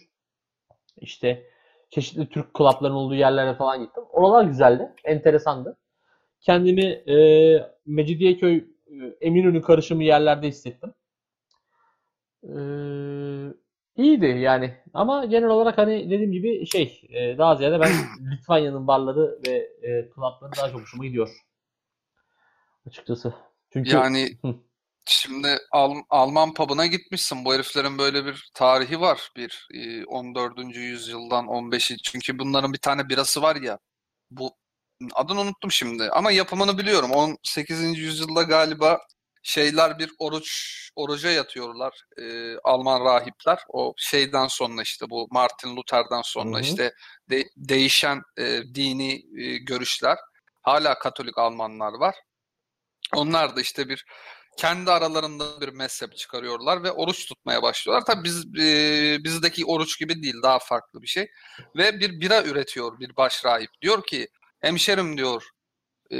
İşte çeşitli Türk klapların olduğu yerlere falan gittim. Oralar güzeldi. Enteresandı. Kendimi e, Mecidiyeköy e, Eminönü karışımı yerlerde hissettim. Ee, iyiydi yani. Ama genel olarak hani dediğim gibi şey e, daha ziyade ben *clears throat* Litvanya'nın barları ve e, klapları daha çok hoşuma gidiyor. Açıkçası. Çünkü Yani. Şimdi Al- Alman pub'ına gitmişsin. Bu heriflerin böyle bir tarihi var. Bir e, 14. yüzyıldan 15'i. Çünkü bunların bir tane birası var ya. Bu adını unuttum şimdi ama yapımını biliyorum. 18. yüzyılda galiba şeyler bir oruç oruca yatıyorlar. e, Alman rahipler. O şeyden sonra işte bu Martin Luther'den sonra Hı hı. işte de- değişen e, dini e, görüşler. Hala Katolik Almanlar var. Onlar da işte bir kendi aralarında bir mezhep çıkarıyorlar ve oruç tutmaya başlıyorlar. Tabii biz e, bizdeki oruç gibi değil, daha farklı bir şey. Ve bir bira üretiyor bir başrahip. Diyor ki, hemşerim diyor, e,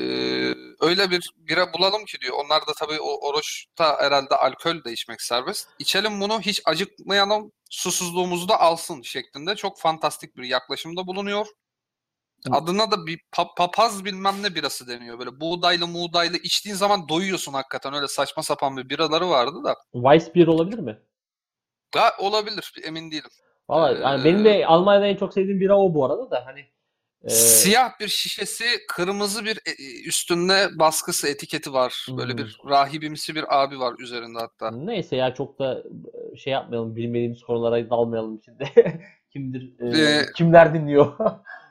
öyle bir bira bulalım ki diyor. Onlar da tabii o oruçta herhalde alkol de içmek serbest. İçelim bunu hiç acıkmayalım, susuzluğumuzu da alsın şeklinde çok fantastik bir yaklaşımda bulunuyor. Adına da bir pa- papaz bilmem ne birası deniyor. Böyle buğdaylı muğdaylı içtiğin zaman doyuyorsun hakikaten. Öyle saçma sapan bir biraları vardı da. Weissbier olabilir mi? Ya olabilir emin değilim. Valla yani benim de Almanya'da en çok sevdiğim bira o bu arada da hani e, Siyah bir şişesi, kırmızı bir e- üstünde baskısı, etiketi var. Böyle Hmm. bir rahibimsi bir abi var üzerinde hatta. neyse ya çok da e, şey yapmayalım bilmediğimiz konulara dalmayalım şimdi. *laughs* Kimdir e, Ee, kimler dinliyor? *laughs*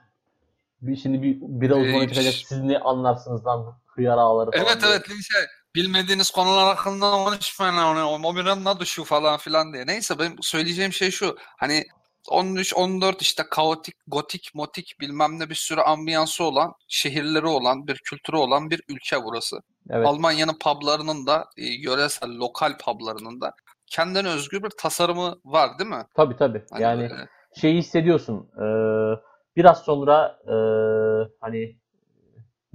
bir şimdi bir bira uzmanı Ee, çıkacak siz ne anlarsınız lan hıyar ağları falan Evet diye. evet şey, bilmediğiniz konular hakkında konuşmayın. O, o biranın adı şu falan filan diye. Neyse benim söyleyeceğim şey şu. Hani 13, 14 işte kaotik, gotik, motik bilmem ne bir sürü ambiyansı olan, şehirleri olan, bir kültürü olan bir ülke burası. Evet. Almanya'nın publarının da, e, yöresel, lokal publarının da kendine özgü bir tasarımı var değil mi? Tabii tabii. Hani Yani böyle- şeyi hissediyorsun. e, biraz sonra e, hani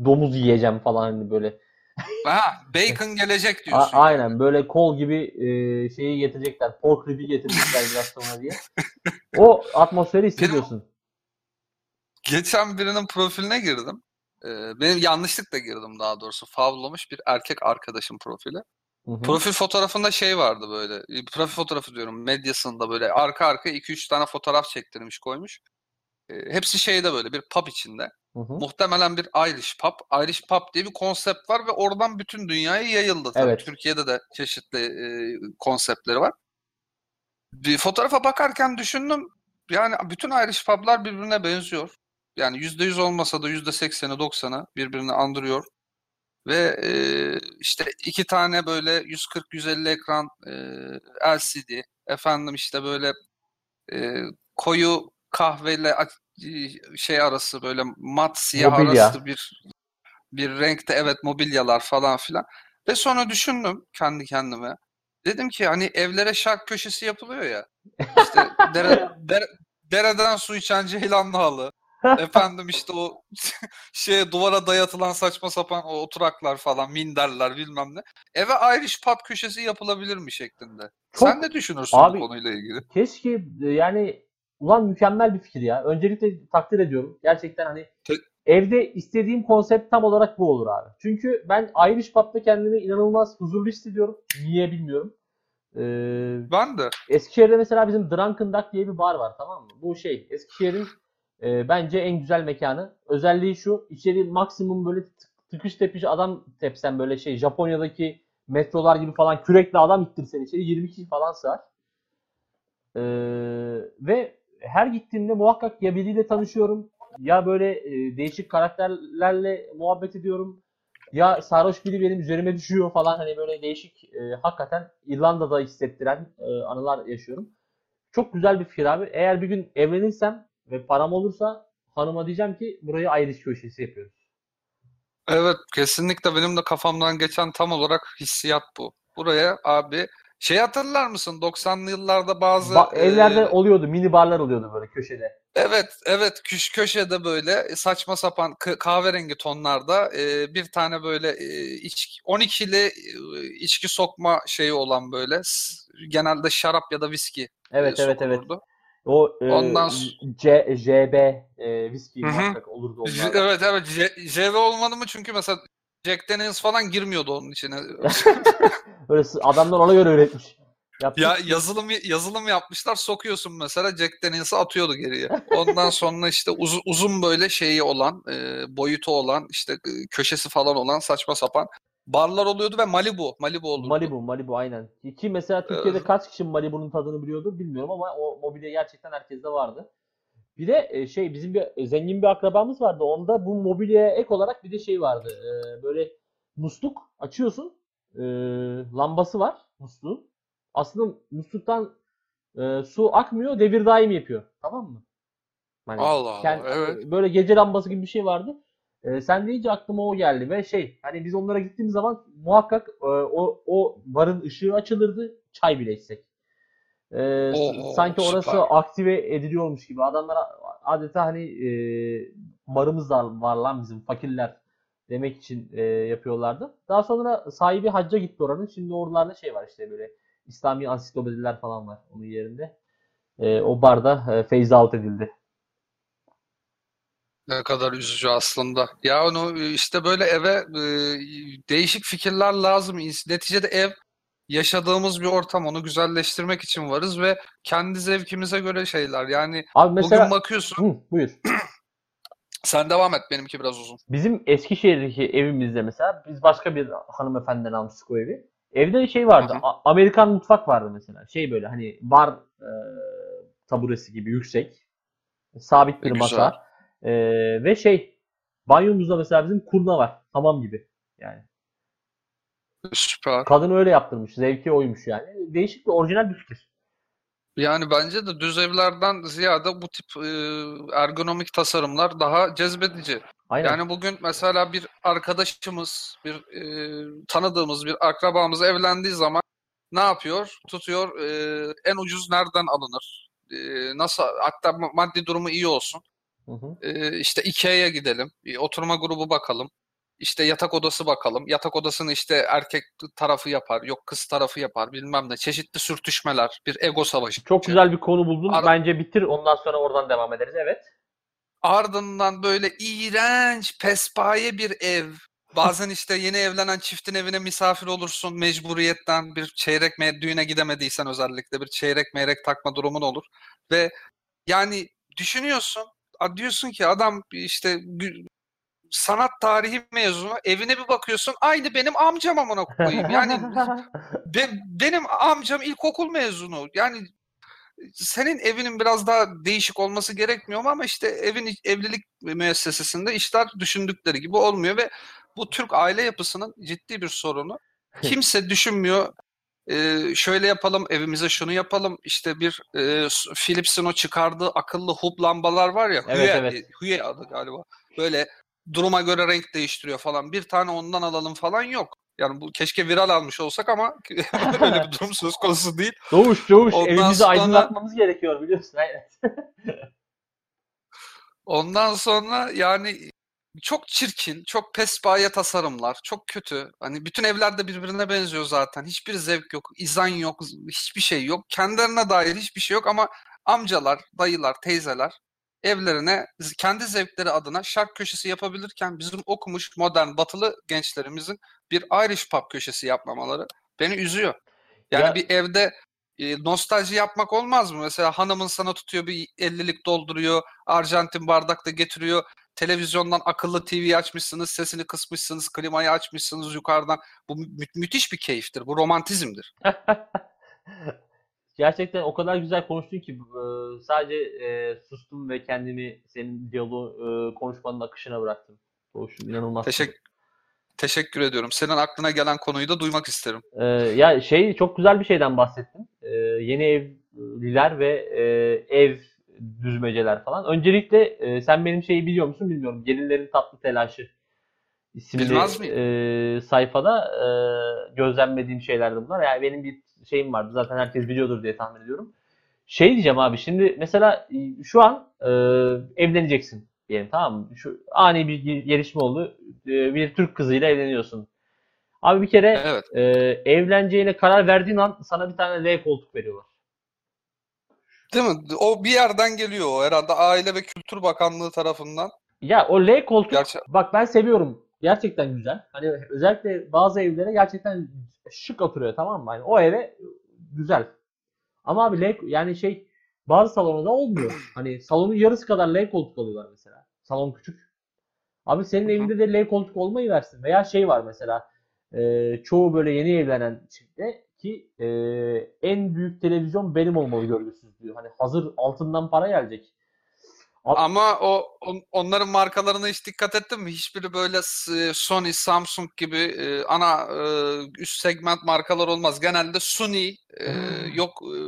domuz yiyeceğim falan hani böyle. Ha, bacon gelecek A- diyorsun. aynen böyle kol gibi e, şeyi getirecekler. Pork rib'i getirecekler *laughs* biraz sonra diye. O atmosferi hissediyorsun. Geçen birinin profiline girdim. Ee, benim yanlışlıkla girdim daha doğrusu. Favlamış bir erkek arkadaşım profili. Hı hı. Profil fotoğrafında şey vardı böyle. e, Profil fotoğrafı diyorum medyasında böyle arka arka 2-3 tane fotoğraf çektirmiş koymuş. Hepsi şeyde böyle bir pub içinde. Hı hı. Muhtemelen bir Irish pub. Irish pub diye bir konsept var ve oradan bütün dünyaya yayıldı. Tabii Evet. Türkiye'de de çeşitli e, konseptleri var. Bir fotoğrafa bakarken düşündüm. Yani bütün Irish pub'lar birbirine benziyor. Yani %100 olmasa da %80'i 90'ı birbirini andırıyor. Ve e, işte iki tane böyle 140-150 ekran e, LCD. Efendim işte böyle e, koyu kahveyle şey arası böyle mat siyah Mobilya. arası bir bir renkte evet mobilyalar falan filan. Ve sonra düşündüm kendi kendime. Dedim ki hani evlere şark köşesi yapılıyor ya. İşte *laughs* dere, dere- dereden su içen ceylanlı halı. Efendim işte o *laughs* şeye duvara dayatılan saçma sapan o oturaklar falan, minderler bilmem ne. Eve Irish pub köşesi yapılabilir mi şeklinde. Çok- Sen ne düşünürsün Abi- bu konuyla ilgili? Keşke e, yani ulan mükemmel bir fikir ya. Öncelikle takdir ediyorum. Gerçekten hani Te- evde istediğim konsept tam olarak bu olur abi. Çünkü ben Irish Pub'da kendimi inanılmaz huzurlu hissediyorum. Niye bilmiyorum. Ee, Ben de. Eskişehir'de mesela bizim Drunken Duck diye bir bar var tamam mı? Bu şey Eskişehir'in e, bence en güzel mekanı. Özelliği şu içeri maksimum böyle tık- tıkış tepiş adam tepsen böyle şey Japonya'daki metrolar gibi falan kürekle adam ittirsen içeri 20 kişi falan sığar. Ee, ve her gittiğimde muhakkak ya biriyle tanışıyorum ya böyle e, değişik karakterlerle muhabbet ediyorum ya sarhoş biri benim üzerime düşüyor falan hani böyle değişik e, hakikaten İrlanda'da hissettiren e, anılar yaşıyorum. Çok güzel bir fikir abi. Eğer bir gün evlenirsem ve param olursa hanıma diyeceğim ki burayı Irish köşesi yapıyoruz. Evet kesinlikle benim de kafamdan geçen tam olarak hissiyat bu. Buraya abi şey hatırlar mısın 90'lı yıllarda bazı Ba- evlerde e, oluyordu, mini barlar oluyordu böyle köşede. Evet, evet. Küş köşede böyle saçma sapan kahverengi tonlarda e, bir tane böyle e, iç, 12'li e, içki sokma şeyi olan böyle genelde şarap ya da viski e, Evet, evet, evet. sokulurdu. O e, Ondan C, JB e, viski olurdu onlardan. Evet, evet. J- JV olmadı mı? Çünkü mesela Jack Daniels falan girmiyordu onun içine. *laughs* Böyle adamlar ona göre üretmiş. Yapmış. Ya yazılım yazılım yapmışlar sokuyorsun mesela Jack Daniels'ı atıyordu geriye. Ondan sonra işte uzun, uzun böyle şeyi olan e, boyutu olan işte e, köşesi falan olan saçma sapan barlar oluyordu ve Malibu Malibu olurdu. Malibu, Malibu aynen. Ki mesela Türkiye'de Evet. kaç kişi Malibu'nun tadını biliyordur bilmiyorum ama o mobilya gerçekten herkeste vardı. Bir de e, şey bizim bir e, zengin bir akrabamız vardı. Onda bu mobilyaya ek olarak bir de şey vardı. E, böyle musluk açıyorsun. E, lambası var musluğun. Aslında musluktan e, su akmıyor, devir daim yapıyor. Tamam mı? Hani Allah Allah, kend- evet. Böyle gece lambası gibi bir şey vardı. E, sen deyince aklıma o geldi ve şey hani biz onlara gittiğimiz zaman muhakkak e, o o barın ışığı açılırdı çay bile içsek. E, Oo, sanki orası süper. aktive ediliyormuş gibi. Adamlar adeta hani e, barımız da var lan bizim fakirler demek için e, yapıyorlardı. Daha sonra sahibi hacca gitti oranın. Şimdi oralarda şey var işte böyle İslami ansiklopediler falan var onun yerinde. E, o barda e, phase out edildi. Ne kadar üzücü aslında. Ya onu işte böyle eve e, değişik fikirler lazım. Neticede ev yaşadığımız bir ortam. Onu güzelleştirmek için varız ve kendi zevkimize göre şeyler. Yani Abi mesela bugün bakıyorsun. Hı, buyur. *clears throat* Sen devam et benimki biraz uzun. Bizim Eskişehir'deki evimizde mesela biz başka bir hanımefendiden almıştık o evi. Evde de şey vardı. Hı hı. Amerikan mutfak vardı mesela. Şey böyle hani bar e, taburesi gibi yüksek. Sabit bir masa. E, ve şey banyomuzda mesela bizim kurna var. Hamam gibi. Yani Süper. kadın öyle yaptırmış. Zevki oymuş yani. Değişik bir orijinal bir fikir. Yani bence de düz evlerden ziyade bu tip e, ergonomik tasarımlar daha cezbedici. Aynen. Yani bugün mesela bir arkadaşımız, bir e, tanıdığımız bir akrabamız evlendiği zaman ne yapıyor? Tutuyor e, en ucuz nereden alınır? E, nasıl hatta ma- maddi durumu iyi olsun. Hı hı. E, işte IKEA'ya gidelim. Oturma grubu bakalım. İşte yatak odası bakalım. Yatak odasını işte erkek tarafı yapar, yok kız tarafı yapar bilmem ne. Çeşitli sürtüşmeler, bir ego savaşı. Çok güzel bir konu buldun. Ar- Bence bitir ondan sonra oradan devam ederiz. Evet. Ardından böyle iğrenç, pespaye bir ev. Bazen işte yeni evlenen çiftin evine misafir olursun mecburiyetten bir çeyrek me- düğüne gidemediysen özellikle bir çeyrek meyrek takma durumun olur. Ve yani düşünüyorsun diyorsun ki adam işte sanat tarihi mezunu evine bir bakıyorsun aynı benim amcam amına koyayım. Yani *laughs* be- benim amcam ilkokul mezunu. Yani senin evinin biraz daha değişik olması gerekmiyor mu ama işte evin evlilik müessesesinde işler düşündükleri gibi olmuyor ve bu Türk aile yapısının ciddi bir sorunu. Kimse düşünmüyor. Ee, şöyle yapalım, evimize şunu yapalım. İşte bir e, Philips'in o çıkardığı akıllı hub lambalar var ya. Evet, Hue, evet. Hue adı galiba. Böyle duruma göre renk değiştiriyor falan. Bir tane ondan alalım falan yok. Yani bu keşke viral almış olsak ama *laughs* öyle bir durum söz konusu değil. Doğuş doğuş Ondan evimizi sonra- aydınlatmamız gerekiyor biliyorsun. Ondan sonra yani çok çirkin, çok pespaye tasarımlar, çok kötü. Hani bütün evler de birbirine benziyor zaten. Hiçbir zevk yok, izan yok, hiçbir şey yok. Kendilerine dair hiçbir şey yok ama amcalar, dayılar, teyzeler evlerine kendi zevkleri adına şark köşesi yapabilirken bizim okumuş modern batılı gençlerimizin bir Irish pub köşesi yapmamaları beni üzüyor. Yani Ya- bir evde e, nostalji yapmak olmaz mı? Mesela hanımın sana tutuyor bir 50'lik dolduruyor, Arjantin bardakta getiriyor. Televizyondan akıllı TV açmışsınız, sesini kısmışsınız, klimayı açmışsınız yukarıdan. Bu mü- müthiş bir keyiftir. Bu romantizmdir. *laughs* Gerçekten o kadar güzel konuştun ki e, sadece e, sustum ve kendimi senin diyaloğu e, konuşmanın akışına bıraktım. Doğuş inanılmaz. Teşekkür teşekkür ediyorum. Senin aklına gelen konuyu da duymak isterim. Ee, ya şey çok güzel bir şeyden bahsettin. Ee, yeni evliler ve e, ev düzmeceler falan. Öncelikle e, sen benim şeyi biliyor musun bilmiyorum. Gelinlerin Tatlı Telaşı isimli Bilmez e, sayfada e, gözlemlediğim şeyler bunlar. Yani benim bir şeyim vardı. Zaten herkes biliyordur diye tahmin ediyorum. Şey diyeceğim abi şimdi mesela e, şu an e, evleneceksin diyelim tamam mı? Şu ani bir gelişme oldu. E, bir Türk kızıyla evleniyorsun. Abi bir kere Evet. e, evleneceğine karar verdiğin an sana bir tane L koltuk veriyorlar. Değil mi? O bir yerden geliyor o herhalde Aile ve Kültür Bakanlığı tarafından. Ya o L koltuk Gerçi bak ben seviyorum. Gerçekten güzel. Hani özellikle bazı evlere gerçekten şık oturuyor tamam mı? Hani o eve güzel. Ama abi L yani şey bazı salonda olmuyor. Hani salonun yarısı kadar L koltuk alıyorlar mesela. Salon küçük. Abi senin evinde de L koltuk olmayı versin. Veya şey var mesela e, çoğu böyle yeni evlenen çiftte ki e, en büyük televizyon benim olmalı görgüsüz diyor. Hani hazır altından para gelecek. Ama o on- onların markalarına hiç dikkat ettin mi? Hiçbiri böyle s- Sony, Samsung gibi e, ana e, üst segment markalar olmaz. Genelde Sony, e, yok e,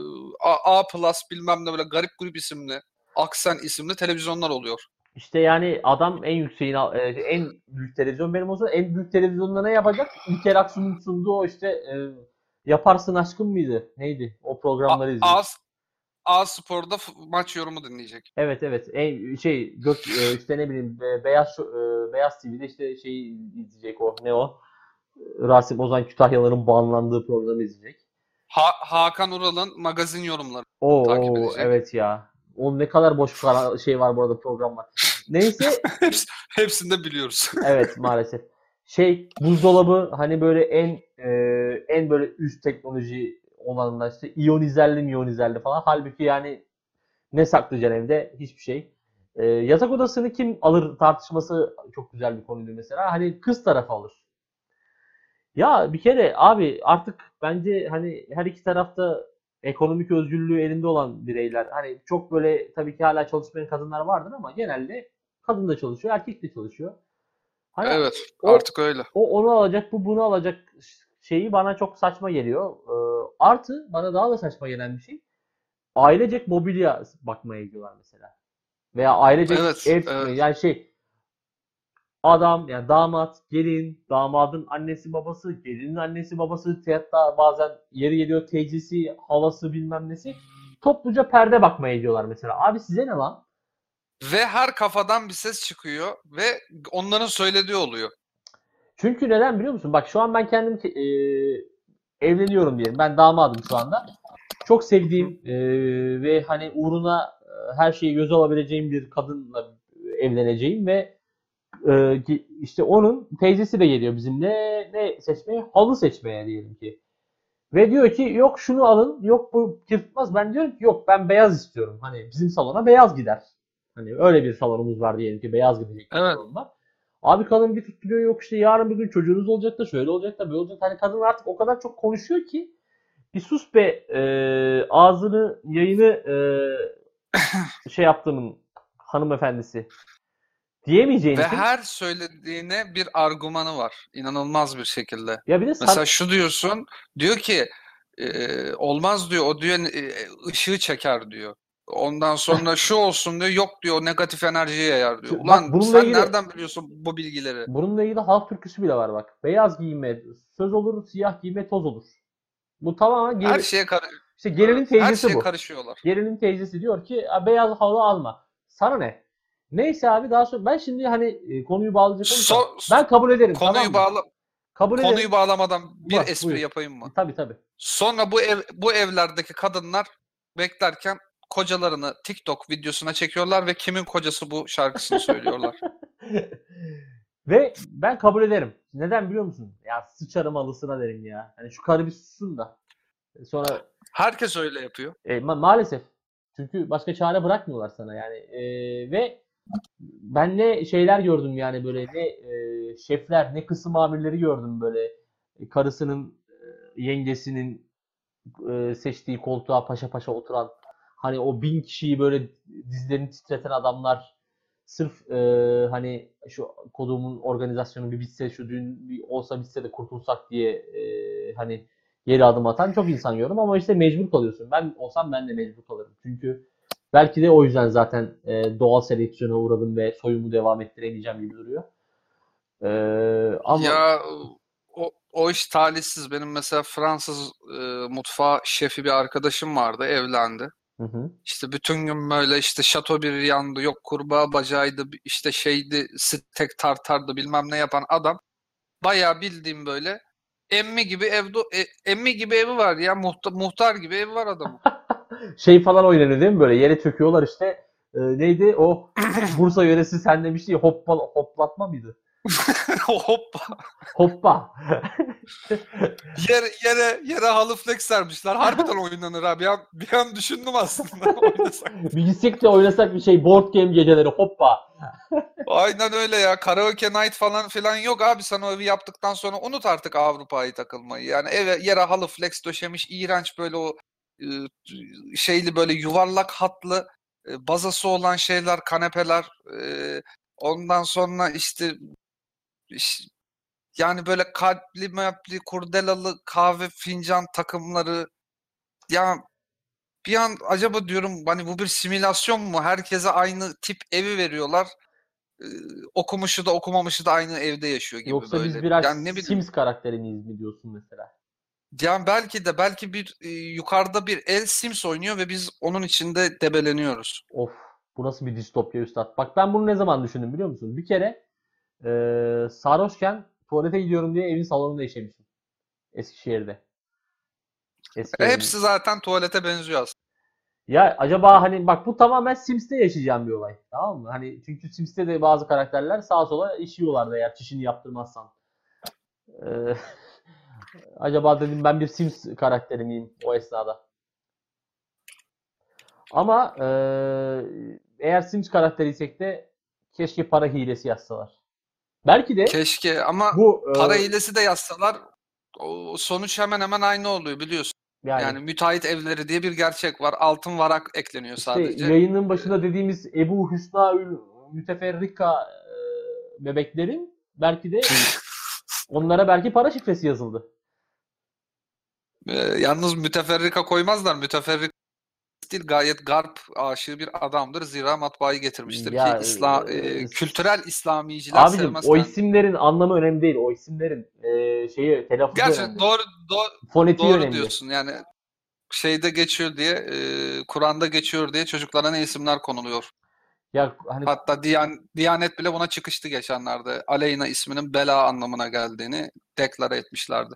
A, A bilmem ne böyle garip grup isimli, Aksen isimli televizyonlar oluyor. İşte yani adam en yükseğin e, en büyük televizyon benim olsa en büyük televizyonda ne yapacak? İlker Aksu'nun sunduğu o işte e, Yaparsın Aşkım mıydı? Neydi? O programları izliyor. A Spor'da maç yorumu dinleyecek. Evet evet. En şey gök e, işte ne bileyim Beyaz e, Beyaz TV'de işte şeyi izleyecek o ne o? Rasim Ozan Kütahyaların bağlandığı programı izleyecek. Ha, Hakan Ural'ın magazin yorumları. Oo Takip edecek. evet ya. O ne kadar boş *laughs* şey var bu arada program var. Neyse *laughs* Hepsi, hepsini de biliyoruz. *laughs* Evet maalesef. Şey buzdolabı hani böyle en e, en böyle üst teknoloji olanlar işte iyonizerli miyonizerli falan. Halbuki yani ne saklayacaksın evde? Hiçbir şey. E, yatak odasını kim alır tartışması çok güzel bir konuydu mesela. Hani kız tarafı alır. Ya bir kere abi artık bence hani her iki tarafta ekonomik özgürlüğü elinde olan bireyler. Hani çok böyle tabii ki hala çalışmayan kadınlar vardır ama genelde kadın da çalışıyor, erkek de çalışıyor. Hani Evet, o- artık öyle. o onu alacak, bu bunu alacak şeyi bana çok saçma geliyor. Ee, artı bana daha da saçma gelen bir şey. Ailecek mobilya bakmaya gidiyorlar mesela. Veya ailecek Evet, ev evet. yani şey adam yani damat, gelin, damadın annesi babası, gelinin annesi babası, hatta bazen yeri geliyor teyzesi, halası bilmem nesi. Topluca perde bakmaya gidiyorlar mesela. Abi size ne lan? Ve her kafadan bir ses çıkıyor ve onların söylediği oluyor. Çünkü neden biliyor musun? Bak şu an ben kendim e, evleniyorum diyelim. Ben damadım şu anda. Çok sevdiğim e, ve hani uğruna e, her şeyi göze alabileceğim bir kadınla evleneceğim ve e, işte onun teyzesi de geliyor bizimle ne seçmeye? Halı seçmeye diyelim ki. Ve diyor ki yok şunu alın, yok bu yırtmaz. Ben diyorum ki yok ben beyaz istiyorum. Hani bizim salona beyaz gider. Hani öyle bir salonumuz var diyelim ki beyaz gidecek bir Evet. salon var. Abi kadın bir tutturuyor yok işte yarın bir gün çocuğunuz olacak da şöyle olacak da böyle olacak. Hani kadın artık o kadar çok konuşuyor ki bir sus be e, ağzını yayını e, *coughs* şey yaptığımın hanımefendisi diyemeyeceğin Ve için. her söylediğine bir argümanı var. İnanılmaz bir şekilde. Ya bir de Mesela şu diyorsun, diyor ki e, olmaz diyor, o diyor e, ışığı çeker diyor. Ondan sonra *laughs* şu olsun diyor, yok diyor, negatif enerjiyi yayar diyor. Bak, Ulan bununla sen ilgili- nereden biliyorsun bu bilgileri? Bununla ilgili halk türküsü bile var bak. Beyaz giyime söz olur, siyah giyime toz olur. Bu tamamen Her gel- şeye kar- işte gelinin her teyzesi şeye bu. karışıyorlar. Gelinin teyzesi diyor ki "A, beyaz halı alma. Sana ne? Neyse abi daha sonra ben şimdi hani e, konuyu bağlayacak olursam So- ben kabul ederim Konuyu tamam mı? bağla Kabul konuyu ederim. bağlamadan bir Bak, espri buyur. yapayım mı? Tabii tabii. Sonra bu ev bu evlerdeki kadınlar beklerken kocalarını TikTok videosuna çekiyorlar ve kimin kocası bu şarkısını söylüyorlar. *laughs* Ve ben kabul ederim. Neden biliyor musun? Ya sıçarım alısına derim ya. Hani şu karı bir sussun da. Sonra Herkes öyle yapıyor. E, ma- maalesef. Çünkü başka çare bırakmıyorlar sana yani. E, ve ben ne şeyler gördüm yani böyle ne e, şefler ne kısım amirleri gördüm böyle E, karısının e, yengesinin e, seçtiği koltuğa paşa paşa oturan hani o bin kişiyi böyle dizlerini titreten adamlar sırf e, hani şu kodumun organizasyonu bir bitse şu düğün bir olsa bitse de kurtulsak diye e, hani geri adım atan çok insan gördüm ama işte mecbur kalıyorsun. Ben olsam ben de mecbur kalırım. Çünkü belki de o yüzden zaten e, doğal seleksiyona uğradım ve soyumu devam ettiremeyeceğim gibi duruyor. E, ama Ya o, o iş talihsiz. Benim mesela Fransız e, mutfağı şefi bir arkadaşım vardı, evlendi. Hı hı. İşte bütün gün böyle işte Chateaubriand'ı, yok kurbağa bacağıydı, işte şeydi, steak tartardı bilmem ne yapan adam. Bayağı bildiğim böyle emmi gibi evde e- emmi gibi evi var ya muhtar, muhtar gibi evi var adamın. *laughs* şey falan oynanıyor değil mi böyle yere çöküyorlar işte E, neydi o Bursa yöresi sen demişti ya hoppa, hoplatma mıydı? *laughs* Hoppa. Hoppa. Yere, yere, yere halı flex sermişler. Harbiden oynanır abi. Bir an, bir an düşündüm aslında *laughs* oynasak. de oynasak bir şey board game geceleri hoppa. Aynen öyle ya. Karaoke night falan filan yok abi. Sen o evi yaptıktan sonra unut artık Avrupa'yı takılmayı. Yani eve yere halı flex döşemiş. iğrenç böyle o e, şeyli böyle yuvarlak hatlı e, bazası olan şeyler, kanepeler. e, Ondan sonra işte iş- yani böyle kalpli möpli kurdelalı kahve fincan takımları ya bir an acaba diyorum hani bu bir simülasyon mu? Herkese aynı tip evi veriyorlar. Ee, okumuşu da okumamışı da aynı evde yaşıyor gibi Yoksa böyle. biz birer yani ne bileyim. Sims karakteri miyiz mi diyorsun mesela? Yani belki de belki bir e, yukarıda bir el Sims oynuyor ve biz onun içinde debeleniyoruz. Of bu nasıl bir distopya üstad. Bak ben bunu ne zaman düşündüm biliyor musun? Bir kere e, sarhoşken tuvalete gidiyorum diye evin salonunda işemişim. Eskişehir'de. Eski E, evim. hepsi zaten tuvalete benziyor aslında. Ya acaba hani bak bu tamamen Sims'te yaşayacağım bir olay. Tamam mı? Hani çünkü Sims'te de bazı karakterler sağa sola işiyorlar da eğer çişini yaptırmazsan. Ee, *laughs* acaba dedim ben bir Sims karakteri miyim o esnada? Ama eee, eğer Sims karakteriysek de keşke para hilesi yazsalar. Belki de Keşke ama bu para eee, hilesi de yazsalar o sonuç hemen hemen aynı oluyor biliyorsun. yani Yani müteahhit evleri diye bir gerçek var. Altın varak ekleniyor İşte sadece. yayının başında dediğimiz Ebu Hüsnaül Müteferrika e, bebeklerin belki de *laughs* onlara belki para şifresi yazıldı. Ee, yalnız müteferrika koymazlar. Müteferrika değil gayet garp aşığı bir adamdır. Zira matbaayı getirmiştir Ya, ki İslam, e, e, kültürel İslamiciler Abicim sevmez o isimlerin anlamı önemli değil. O isimlerin e, şeyi telaffuzu Gerçi önemli. doğru, doğru, Fonetiği doğru önemli. diyorsun. Yani şeyde geçiyor diye, e, Kur'an'da geçiyor diye çocuklara ne isimler konuluyor. Ya hani Hatta Diyan, Diyanet bile buna çıkıştı geçenlerde. Aleyna isminin bela anlamına geldiğini deklare etmişlerdi.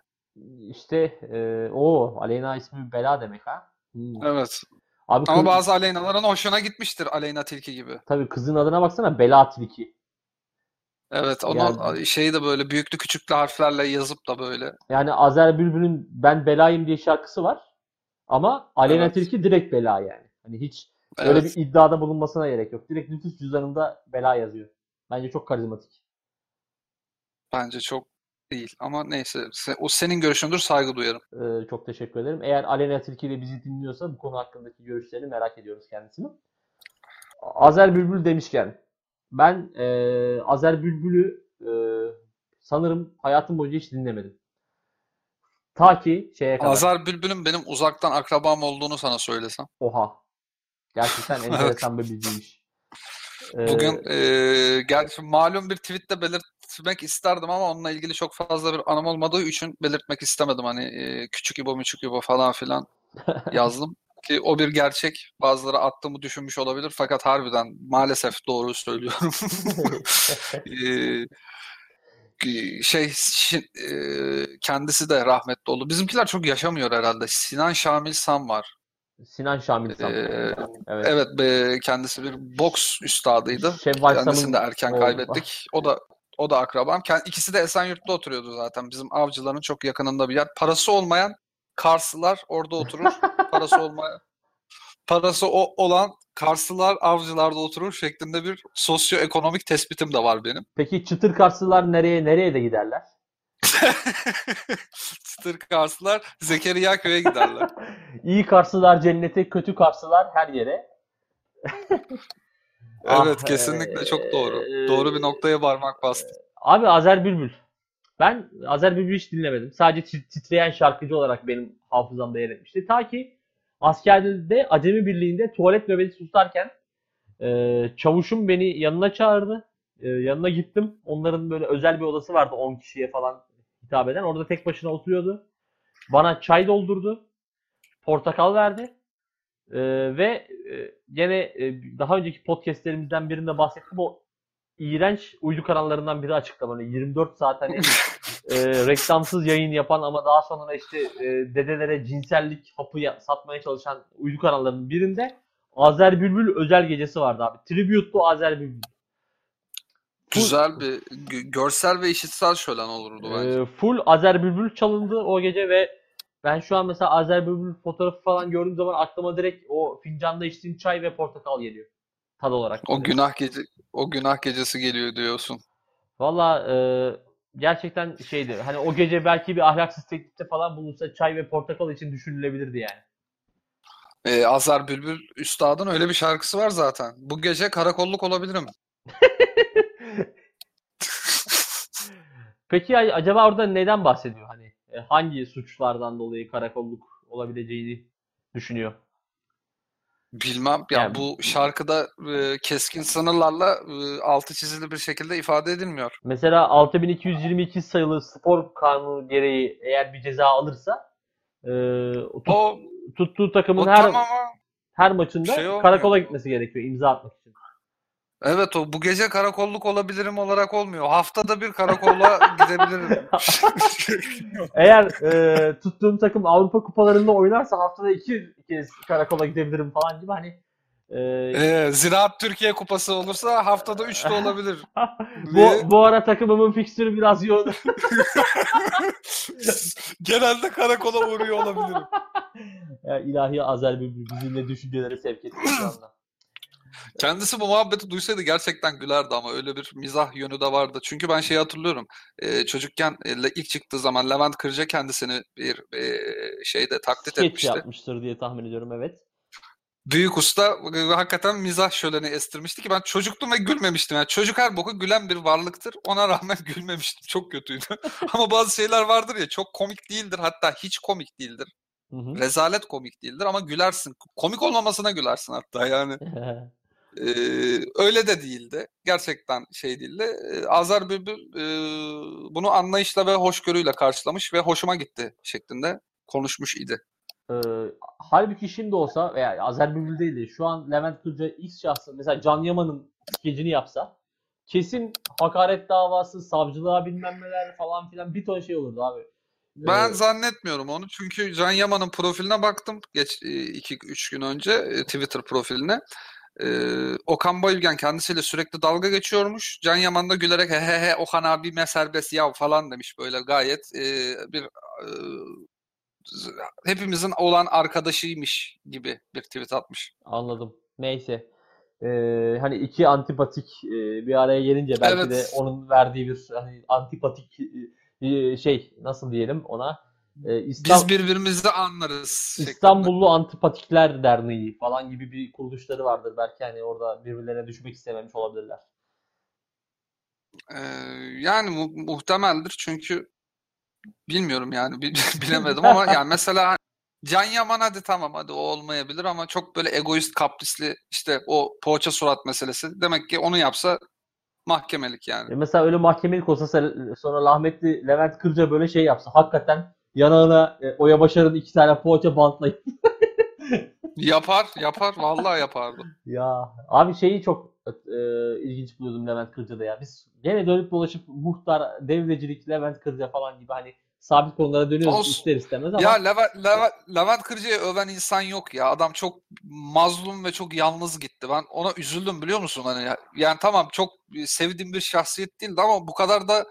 işte e, o Aleyna ismi bela demek ha. Hmm. Evet. Abi Ama kız- bazı Aleyna'ların hoşuna gitmiştir Aleyna Tilki gibi. tabii kızın adına baksana Bela Tilki. Evet, onu Yani- şeyi de böyle büyüklü küçüklü harflerle yazıp da böyle. Yani Azer Bülbül'ün Ben Belayım diye şarkısı var. Ama Aleyna Evet. Tilki direkt bela yani. Hani hiç öyle Evet. bir iddiada bulunmasına gerek yok. Direkt nüfus cüzdanında bela yazıyor. Bence çok karizmatik. Bence çok değil. Ama neyse. Se- O senin görüşündür saygı duyarım. Ee, çok teşekkür ederim. Eğer Aleyna Tilki de bizi dinliyorsa bu konu hakkındaki görüşlerini merak ediyoruz kendisinin. Azer Bülbül demişken ben e, Azer Bülbül'ü e, sanırım hayatım boyunca hiç dinlemedim. Ta ki şeye kadar. Azar Bülbül'ün benim uzaktan akrabam olduğunu sana söylesem. Oha. Gerçekten *laughs* enteresan bir bilgiymiş. Ee, Bugün eee gerçi malum bir tweette belirtmek isterdim ama onunla ilgili çok fazla bir anım olmadığı için belirtmek istemedim. Hani eee, küçük İbo küçük İbo falan filan *laughs* yazdım. Ki o bir gerçek. Bazıları attığımı düşünmüş olabilir fakat harbiden maalesef doğru söylüyorum. *laughs* Eee, şey şi- eee, kendisi de rahmetli oldu. Bizimkiler çok yaşamıyor herhalde. Sinan Şamil Sam var. Sinan Şamil Sam. Ee, Evet. Evet be, kendisi bir boks üstadıydı. Şevval Kendisini de erken oğlu. kaybettik. O da o da akrabam. İkisi de Esenyurt'ta oturuyordu zaten. Bizim avcıların çok yakınında bir yer. Parası olmayan Karslılar orada oturur. *laughs* Parası olmayan parası o olan Karslılar avcılarda oturur şeklinde bir sosyoekonomik tespitim de var benim. Peki çıtır Karslılar nereye nereye de giderler? *laughs* Çıtır Karslılar Zekeriya köye giderler. *laughs* İyi Karslılar cennete, kötü Karslılar her yere. Ah, Evet kesinlikle çok doğru. eee, Doğru bir noktaya parmak bastı. Abi Azer Bülbül. Ben Azer Bülbül'ü hiç dinlemedim. Sadece tit- titreyen şarkıcı olarak benim hafızamda yer etmişti. Ta ki askerde Acemi Birliği'nde tuvalet nöbeti tutarken e, çavuşum beni yanına çağırdı. E, yanına gittim. Onların böyle özel bir odası vardı 10 kişiye falan hitap eden. Orada tek başına oturuyordu. Bana çay doldurdu. Portakal verdi. E, ve e, gene e, daha önceki podcastlerimizden birinde bahsettim. O iğrenç uydu kanallarından biri açıklama. Hani 24 saat hani e, *laughs* reklamsız yayın yapan ama daha sonra işte e, dedelere cinsellik hapı ya- satmaya çalışan uydu kanallarının birinde Azer Bülbül özel gecesi vardı abi. Tribute to Azer Bülbül. Güzel bir gö- görsel ve işitsel şölen olurdu bence. E, full Azer Bülbül çalındı o gece ve ben şu an mesela Azer Bülbül fotoğrafı falan gördüğüm zaman aklıma direkt o fincanda içtiğim çay ve portakal geliyor. Tad olarak. O günah gece o günah gecesi geliyor diyorsun. Valla e, gerçekten şeydi. Hani o gece belki bir ahlaksız teklifte falan bulunsa çay ve portakal için düşünülebilirdi yani. Ee, Azar Bülbül Üstad'ın öyle bir şarkısı var zaten. Bu gece karakolluk olabilirim. *laughs* Peki acaba orada neden bahsediyor? Hani e, hangi suçlardan dolayı karakolluk olabileceğini düşünüyor? Bilmem. Ya Yani- bu şarkıda e, keskin sınırlarla e, altı çizili bir şekilde ifade edilmiyor. Mesela 6222 sayılı spor kanunu gereği eğer bir ceza alırsa e, tut- O, tuttuğu takımın her tamam ama her maçında şey karakola gitmesi gerekiyor imza atmak için. Evet o bu gece karakolluk olabilirim olarak olmuyor. Haftada bir karakola *laughs* gidebilirim. *laughs* Eğer e, tuttuğum takım Avrupa kupalarında oynarsa haftada iki kez karakola gidebilirim falan gibi hani e, Ee, Ziraat Türkiye Kupası olursa haftada 3 de olabilir. *laughs* bu, bu ara takımımın fikstürü biraz yoğun. Genelde karakola uğruyor olabilirim. ya ilahi Azer bizimle düşüncelere sevk etti şu anda. Kendisi bu muhabbeti duysaydı gerçekten gülerdi ama öyle bir mizah yönü de vardı. Çünkü ben şeyi hatırlıyorum. Ee, çocukken e, ilk çıktığı zaman Levent Kırca kendisini bir e, şeyde taklit Skeç etmişti. yapmıştır diye tahmin ediyorum evet. Büyük usta e, hakikaten mizah şöleni estirmişti ki ben çocuktum ve gülmemiştim. Yani çocuk her boku gülen bir varlıktır. Ona rağmen *laughs* gülmemiştim. Çok kötüydü. *laughs* ama bazı şeyler vardır ya çok komik değildir. Hatta hiç komik değildir. Hı hı. Rezalet komik değildir ama gülersin. Komik olmamasına gülersin hatta yani. *laughs* Ee, öyle de değildi. Gerçekten şey değildi. Ee, Bülbül e, bunu anlayışla ve hoşgörüyle karşılamış ve hoşuma gitti şeklinde konuşmuş idi. Ee, halbuki şimdi olsa veya Azer Bülbül değil de şu an Levent Kırca X şahsı mesela Can Yaman'ın skecini yapsa kesin hakaret davası, savcılığa bilmem neler falan filan bir ton şey olurdu abi. Ben Ee, zannetmiyorum onu. Çünkü Can Yaman'ın profiline baktım geç 2-3 gün önce Twitter profiline. Ee, Okan Bayülgen kendisiyle sürekli dalga geçiyormuş. Can Yaman da gülerek he he he Okan abi serbest yav falan demiş böyle gayet e, bir e, hepimizin olan arkadaşıymış gibi bir tweet atmış. Anladım. Neyse. Ee, hani iki antipatik e, bir araya gelince belki Evet. de onun verdiği bir hani antipatik e, şey nasıl diyelim ona e, İslam, Biz birbirimizi anlarız. İstanbullu Antipatikler Derneği falan gibi bir kuruluşları vardır. Belki hani orada birbirlerine düşmek istememiş olabilirler. Ee, yani mu- muhtemeldir çünkü bilmiyorum yani bi- *laughs* bilemedim ama yani mesela Can Yaman hadi tamam hadi o olmayabilir ama çok böyle egoist kaprisli işte o poğaça surat meselesi demek ki onu yapsa mahkemelik yani. E mesela öyle mahkemelik olsa sonra rahmetli Levent Kırca böyle şey yapsa hakikaten yanağına e, Oya Başar'ın iki tane poğaça bantlayıp *laughs* Yapar yapar vallahi yapardı. Ya abi şeyi çok e, ilginç buluyordum Levent Kırca'da ya. Biz gene dönüp dolaşıp muhtar, devrecilik, Levent Kırca falan gibi hani sabit konulara dönüyoruz Olsun. ister istemez ama Ya Levent, Levent, Levent Kırca'yı öven insan yok ya. Adam çok mazlum ve çok yalnız gitti. Ben ona üzüldüm biliyor musun? Hani ya- yani tamam çok sevdiğim bir şahsiyet değildi ama bu kadar da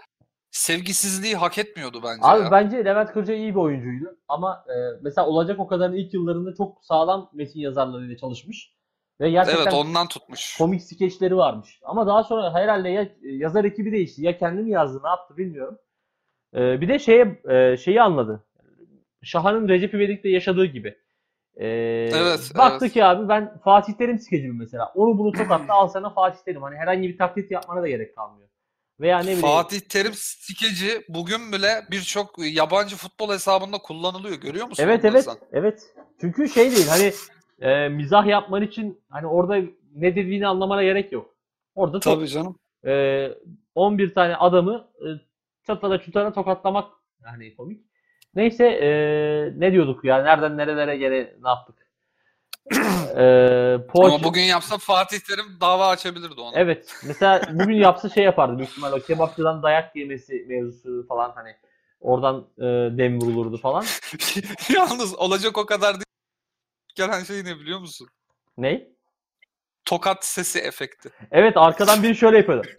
sevgisizliği hak etmiyordu bence abi ya. bence Levent Kırca iyi bir oyuncuydu. Ama e, mesela olacak o kadarın ilk yıllarında çok sağlam metin yazarlarıyla çalışmış. Ve gerçekten Evet ondan tutmuş. komik skeçleri varmış. Ama daha sonra herhalde ya yazar ekibi değişti ya kendi mi yazdı ne yaptı bilmiyorum. Ee, bir de şeye e, şeyi anladı. Şahan'ın Recep İvedik'te yaşadığı gibi. Ee, Evet, baktı evet. ki abi ben Fatih Terim skecimi mesela. Onu bunu tokatla *clears throat* al sana Fatih Terim. Hani herhangi bir taklit yapmana da gerek kalmıyor. Veya ne bileyim. Fatih Terim skeci bugün bile birçok yabancı futbol hesabında kullanılıyor. Görüyor musun Evet evet sen? evet. Çünkü şey değil hani e, mizah yapman için hani orada ne dediğini anlamana gerek yok. Orada Tabii canım. e, 11 tane adamı e, çatala çutara tokatlamak yani komik. Neyse e, ne diyorduk ya? Nereden nerelere gene ne yaptık? *clears throat* E, poğaça- Ama bugün yapsa Fatih Terim dava açabilirdi ona. Evet. Mesela bugün yapsa şey yapardı büyük ihtimalle o kebapçıdan dayak yemesi mevzusu falan hani oradan e, dem vurulurdu falan. *laughs* Yalnız olacak o kadar değil. Gelen şey ne biliyor musun? Ne? Tokat sesi efekti. Evet arkadan biri şöyle yapıyordu. *laughs*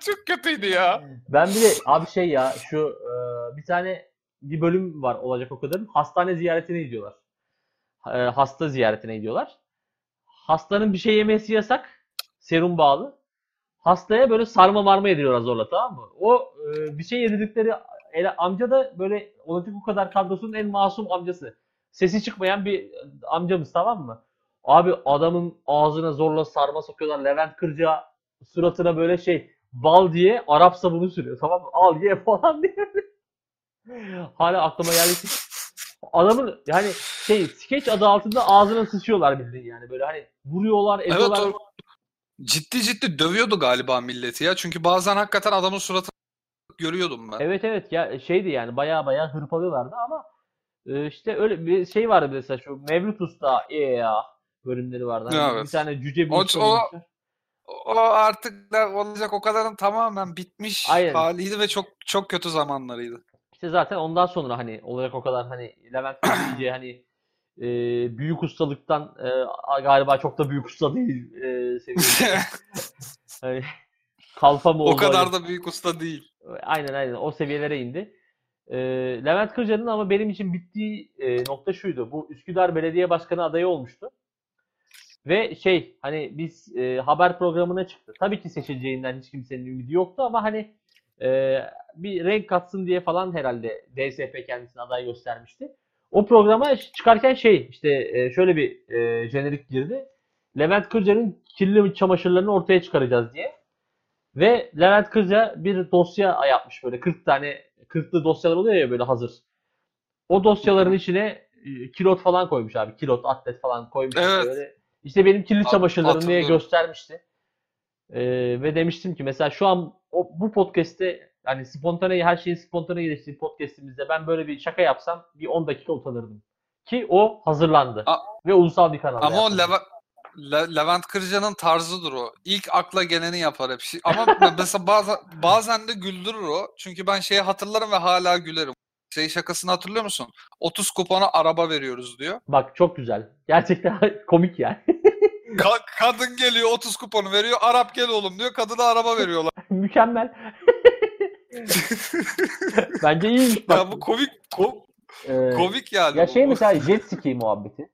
Çok kötüydü ya. Ben bir de abi şey ya şu e, bir tane bir bölüm var olacak o kadarın. Hastane ziyaretine gidiyorlar. E, hasta ziyaretine gidiyorlar. Hastanın bir şey yemesi yasak. Serum bağlı. Hastaya böyle sarma marma yediriyorlar zorla tamam mı? O e, bir şey yedirdikleri ele, amca da böyle olacak o kadar kadrosunun en masum amcası. Sesi çıkmayan bir amcamız tamam mı? Abi adamın ağzına zorla sarma sokuyorlar. Levent Kırca suratına böyle şey bal diye Arap sabunu sürüyor. Tamam mı? Al ye *laughs* falan diye. Hala aklıma geldi adamın yani şey skeç adı altında ağzına sıçıyorlar bildiğin yani böyle hani vuruyorlar Evet ediyorlar. o ciddi ciddi dövüyordu galiba milleti ya. Çünkü bazen hakikaten adamın suratını görüyordum ben. Evet evet ya şeydi yani baya baya hırpalıyorlardı ama e, işte öyle bir şey vardı mesela şu Mevlüt Usta ya bölümleri vardı. Hani Evet. Bir tane cüce bir O- o-. O artık da olacak o kadarın tamamen bitmiş Aynen. haliydi ve çok çok kötü zamanlarıydı. İşte zaten ondan sonra hani olacak o kadar hani Levent *coughs* iyice hani e, büyük ustalıktan e, galiba çok da büyük usta değil e, seviyede. *laughs* hani, kalfa mı O oldu kadar hani? da büyük usta değil. Aynen aynen o seviyelere indi. Ee, Levent Kırca'nın ama benim için bittiği e, nokta şuydu. Bu Üsküdar Belediye Başkanı adayı olmuştu. Ve şey hani biz e, haber programına çıktı. Tabii ki seçileceğinden hiç kimsenin ümidi yoktu ama hani e, bir renk katsın diye falan herhalde DSP kendisine aday göstermişti. O programa çıkarken şey işte e, şöyle bir e, jenerik girdi. Levent Kırca'nın kirli çamaşırlarını ortaya çıkaracağız diye. Ve Levent Kırca bir dosya yapmış böyle 40 tane 40'lı dosyalar oluyor ya böyle hazır. O dosyaların içine e, kilot falan koymuş abi. Kilot, atlet falan koymuş. Evet. Böyle. İşte benim kirli Hat- çamaşırlarım diye göstermişti. Ee, ve demiştim ki mesela şu an o, bu podcast'te hani spontane her şeyin spontane geliştiği podcast'imizde ben böyle bir şaka yapsam bir 10 dakika utanırdım. Ki o hazırlandı. A- ve ulusal bir kanalda Ama o. Leva- Le- Levent Kırca'nın tarzıdır o. İlk akla geleni yapar hep. Şey- Ama *laughs* mesela bazen, bazen de güldürür o. Çünkü ben şeyi hatırlarım ve hala gülerim. Şey şakasını hatırlıyor musun? 30 kupona araba veriyoruz diyor. Bak çok güzel. Gerçekten *laughs* komik yani. *laughs* Ka- kadın geliyor 30 kuponu veriyor. Arap gel oğlum diyor. Kadına araba veriyorlar. *laughs* Mükemmel. *laughs* Bence bak. ya bu komik ko- Ee, komik yani. Ya bu. şey mesela jet ski muhabbeti.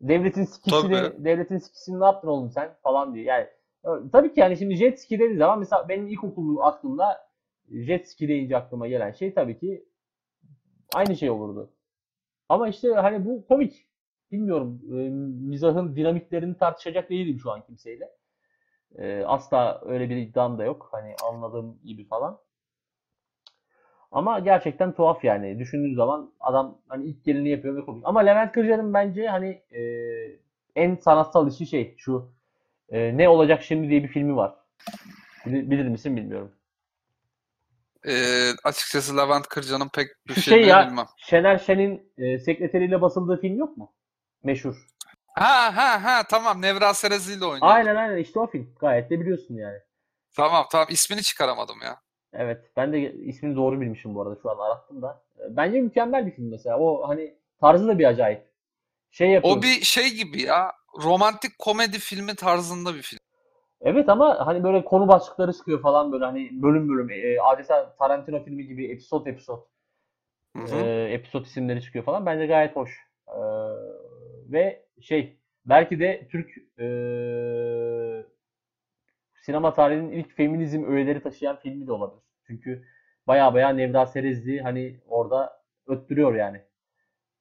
Devletin skisini, Tabii. devletin skisini ne yaptın oğlum sen falan diye. Yani e, tabii ki yani şimdi jet ski dediği zaman mesela benim ilkokulu aklımda jet ski deyince aklıma gelen şey tabii ki aynı şey olurdu. Ama işte hani bu komik. Bilmiyorum. e, mizahın dinamiklerini tartışacak değilim şu an kimseyle. E, asla öyle bir iddiam da yok. Hani anladığım gibi falan. Ama gerçekten tuhaf yani. Düşündüğün zaman adam hani ilk gelini yapıyor ve komik. Ama Levent Kırca'nın bence hani e, en sanatsal işi şey şu e, Ne Olacak Şimdi diye bir filmi var. Bilir, bilir misin bilmiyorum. Ee, açıkçası Levent Kırca'nın pek bir şey ya bilmem. Şener Şen'in e, sekreteriyle basıldığı film yok mu? Meşhur. Ha ha ha tamam Nevra Serezi ile oynuyor. Aynen aynen işte o film. Gayet de biliyorsun yani. Tamam tamam ismini çıkaramadım ya. Evet ben de ismini doğru bilmişim bu arada şu an arattım da. Bence mükemmel bir film mesela. O hani tarzı da bir acayip. Şey yapıyor. O bir şey gibi ya. Romantik komedi filmi tarzında bir film. Evet ama hani böyle konu başlıkları çıkıyor falan böyle hani bölüm bölüm e, adeta Tarantino filmi gibi episod episod e, episod isimleri çıkıyor falan. Bence gayet hoş. E, ve şey belki de Türk e, sinema tarihinin ilk feminizm öğeleri taşıyan filmi de olabilir. Çünkü baya baya Nevra Serezli hani orada öttürüyor yani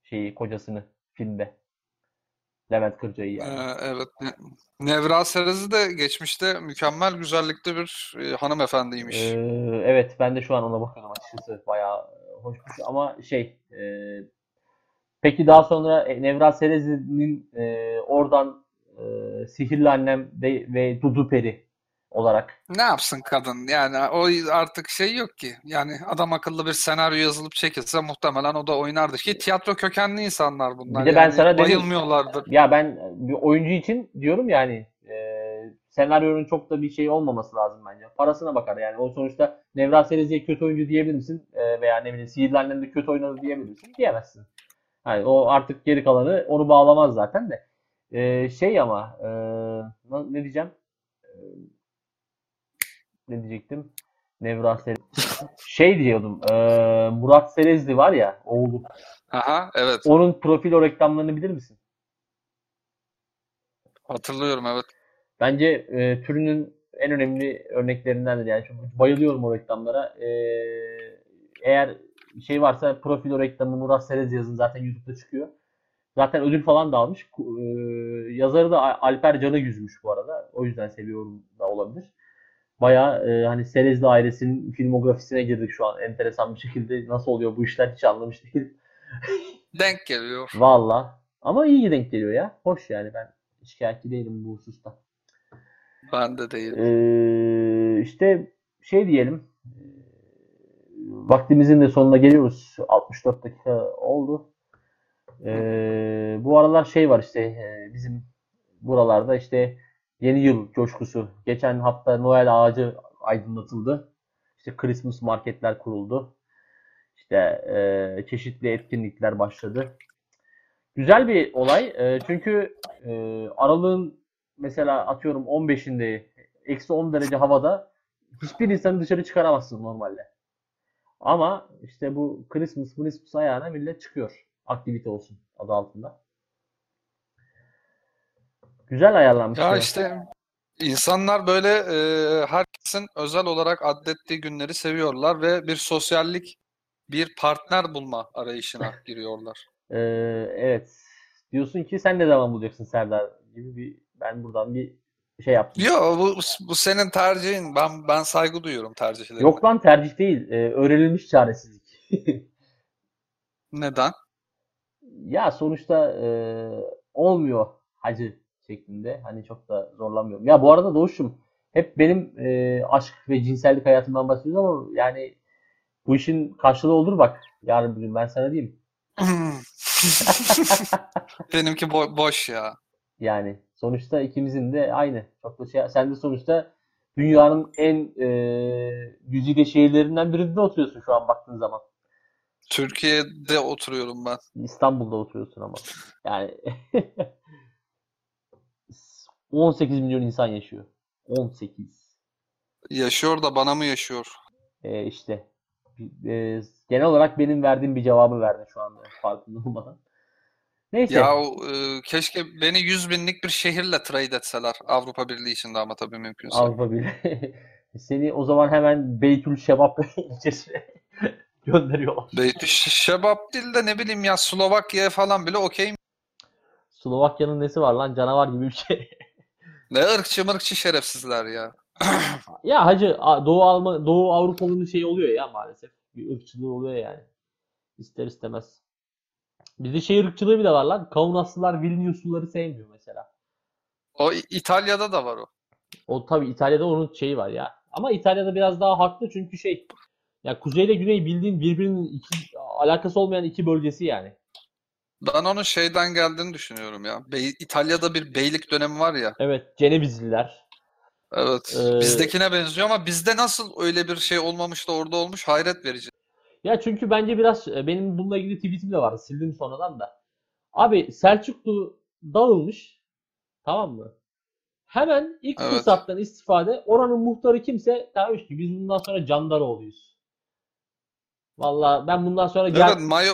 şeyi kocasını filmde. Levent Kırca'yı yani. Ee, evet. Ne- Nevra Serezi de geçmişte mükemmel güzellikte bir e, hanımefendiymiş. Ee, evet ben de şu an ona bakıyorum açıkçası bayağı e, hoşmuş ama şey e, peki daha sonra e, Nevra Serezli'nin e, oradan e, Sihirli Annem de, ve Dudu Peri olarak Ne yapsın kadın? Yani o artık şey yok ki. Yani adam akıllı bir senaryo yazılıp çekilse muhtemelen o da oynardı. Ki tiyatro kökenli insanlar bunlar. Bir de ben Yani sana dedim- bayılmıyorlardır. ya ben bir oyuncu için diyorum yani e, senaryonun çok da bir şey olmaması lazım bence. Parasına bakar yani. O sonuçta Nevra Serezli'ye kötü oyuncu diyebilir misin? E, veya ne bileyim Sihirli Annem de kötü oynadı diyebilir misin? Diyemezsin. Yani o artık geri kalanı onu bağlamaz zaten de. E, şey ama e, ne diyeceğim? E, ne diyecektim? Nevra Serezli. *laughs* Şey diyordum. e, Murat Serezli var ya oğlu. Aha evet. Onun profil o reklamlarını bilir misin? Hatırlıyorum evet. Bence e, türünün en önemli örneklerindendir. Yani çok bayılıyorum o reklamlara. E, eğer şey varsa profil reklamı Murat Serez yazın zaten YouTube'da çıkıyor. Zaten ödül falan da almış. Ku- E, yazarı da Alper Canı yüzmüş bu arada. O yüzden seviyorum da olabilir. Bayağı e, hani Serezli ailesinin filmografisine girdik şu an enteresan bir şekilde. Nasıl oluyor bu işler hiç anlamış değil. *laughs* Denk geliyor. Valla. Ama iyi denk geliyor ya. Hoş yani ben şikayetçi değilim bu hususta. Ben de değil. Ee, işte şey diyelim. Vaktimizin de sonuna geliyoruz. 64 dakika oldu. Ee, bu aralar şey var işte ee, bizim buralarda işte yeni yıl coşkusu. Geçen hafta Noel ağacı aydınlatıldı. İşte Christmas marketler kuruldu. İşte ee, çeşitli etkinlikler başladı. Güzel bir olay. Ee, çünkü ee, aralığın mesela atıyorum 15'inde eksi 10 derece havada hiçbir insanı dışarı çıkaramazsın normalde. Ama işte bu Christmas, Christmas ayağına millet çıkıyor. Aktivite olsun adı altında. Güzel ayarlanmış. Ya işte insanlar böyle e, herkesin özel olarak adettiği günleri seviyorlar ve bir sosyallik, bir partner bulma arayışına *laughs* giriyorlar. Ee, evet. Diyorsun ki sen ne zaman bulacaksın Serdar gibi bir ben buradan bir şey yaptım. Yo bu, bu senin tercihin. Ben ben saygı duyuyorum tercihlerine. Yok lan tercih değil. Ee, öğrenilmiş çaresizlik. *laughs* Neden? Ya sonuçta e, olmuyor hacı şeklinde. Hani çok da zorlamıyorum. Ya bu arada Doğuş'um hep benim e, aşk ve cinsellik hayatımdan bahsediyoruz ama yani bu işin karşılığı olur bak. Yarın bir gün ben sana diyeyim. *laughs* Benimki bo- boş ya. Yani sonuçta ikimizin de aynı. Çok da şey, sen de sonuçta dünyanın en e, güzide şehirlerinden birinde oturuyorsun şu an baktığın zaman. Türkiye'de oturuyorum ben. İstanbul'da oturuyorsun ama. Yani *laughs* 18 milyon insan yaşıyor. 18. Yaşıyor da bana mı yaşıyor? E, işte e, genel olarak benim verdiğim bir cevabı verdin şu anda farkında olmadan. Neyse. Ya e, keşke beni 100 binlik bir şehirle trade etseler Avrupa Birliği içinde ama tabii mümkünse. Avrupa Birliği. *laughs* Seni o zaman hemen Beytül Şebap *laughs* ilçesine *laughs* gönderiyorlar. Beytü Şebap değil de ne bileyim ya Slovakya'ya falan bile okeyim. Slovakya'nın nesi var lan canavar gibi bir şey. Ne ırkçı mırkçı şerefsizler ya. *clears throat* ya hacı Doğu Alman Doğu Avrupalı'nın şeyi oluyor ya maalesef. Bir ırkçılığı oluyor yani. İster istemez. Bizde şey ırkçılığı bile var lan. Kaunaslılar Vilniusluları sevmiyor mesela. O İtalya'da da var o. O tabii İtalya'da onun şeyi var ya. Ama İtalya'da biraz daha haklı çünkü şey ya kuzey ile güney bildiğin birbirinin iki, alakası olmayan iki bölgesi yani. Ben onun şeyden geldiğini düşünüyorum ya. Bey- İtalya'da bir beylik dönemi var ya. Evet Cenevizliler. Evet. Ee, Bizdekine benziyor ama bizde nasıl öyle bir şey olmamış da orada olmuş hayret verici. Ya çünkü bence biraz e, benim bununla ilgili tweetim de vardı. Sildim sonradan da. Abi Selçuklu dağılmış. Tamam mı? Hemen ilk Evet. fırsattan istifade oranın muhtarı kimse demiş ki biz bundan sonra Candaroğlu'yuz. Valla ben bundan sonra gel Evet, mayo,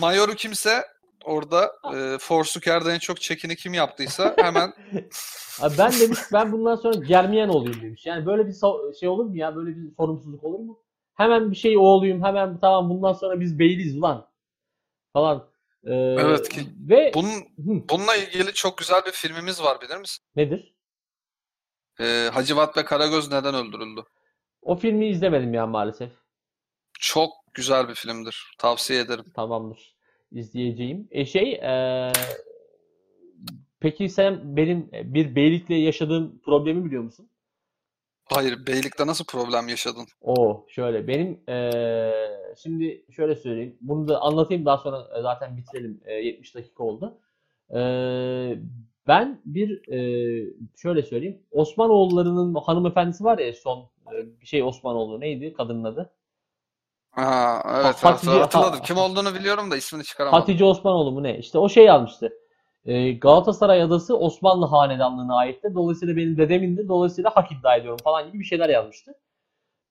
mayoru kimse orada e, Forsuker'den en çok çekini kim yaptıysa hemen *laughs* Abi ben demiş ben bundan sonra Germiyan olayım demiş. Yani böyle bir şey olur mu ya? Böyle bir sorumsuzluk olur mu? Hemen bir şey o olayım. Hemen tamam bundan sonra biz beyliz lan. Falan. Ee, Evet ki Ve bunun bununla ilgili çok güzel bir filmimiz var bilir misin? nedir? E, Hacivat ve Karagöz neden öldürüldü? O filmi izlemedim ya maalesef. Çok güzel bir filmdir. Tavsiye ederim. Tamamdır. İzleyeceğim. E şey e, peki sen benim bir beylikle yaşadığım problemi biliyor musun? Hayır, Beylik'te nasıl problem yaşadın? O şöyle benim eee, şimdi şöyle söyleyeyim. Bunu da anlatayım daha sonra e, zaten bitirelim. E, 70 dakika oldu. Eee, ben bir eee, şöyle söyleyeyim. Osmanoğullarının hanımefendisi var ya son e, bir şey Osmanoğlu neydi kadının adı? Ha, evet, Hatice- hatırladım. Ha- Kim olduğunu biliyorum da ismini çıkaramadım. Hatice Osmanoğlu mu ne? İşte o şey almıştı. Ee, Galatasaray Adası Osmanlı Hanedanlığı'na aitti. Dolayısıyla benim dedemin de dolayısıyla hak iddia ediyorum falan gibi bir şeyler yazmıştı.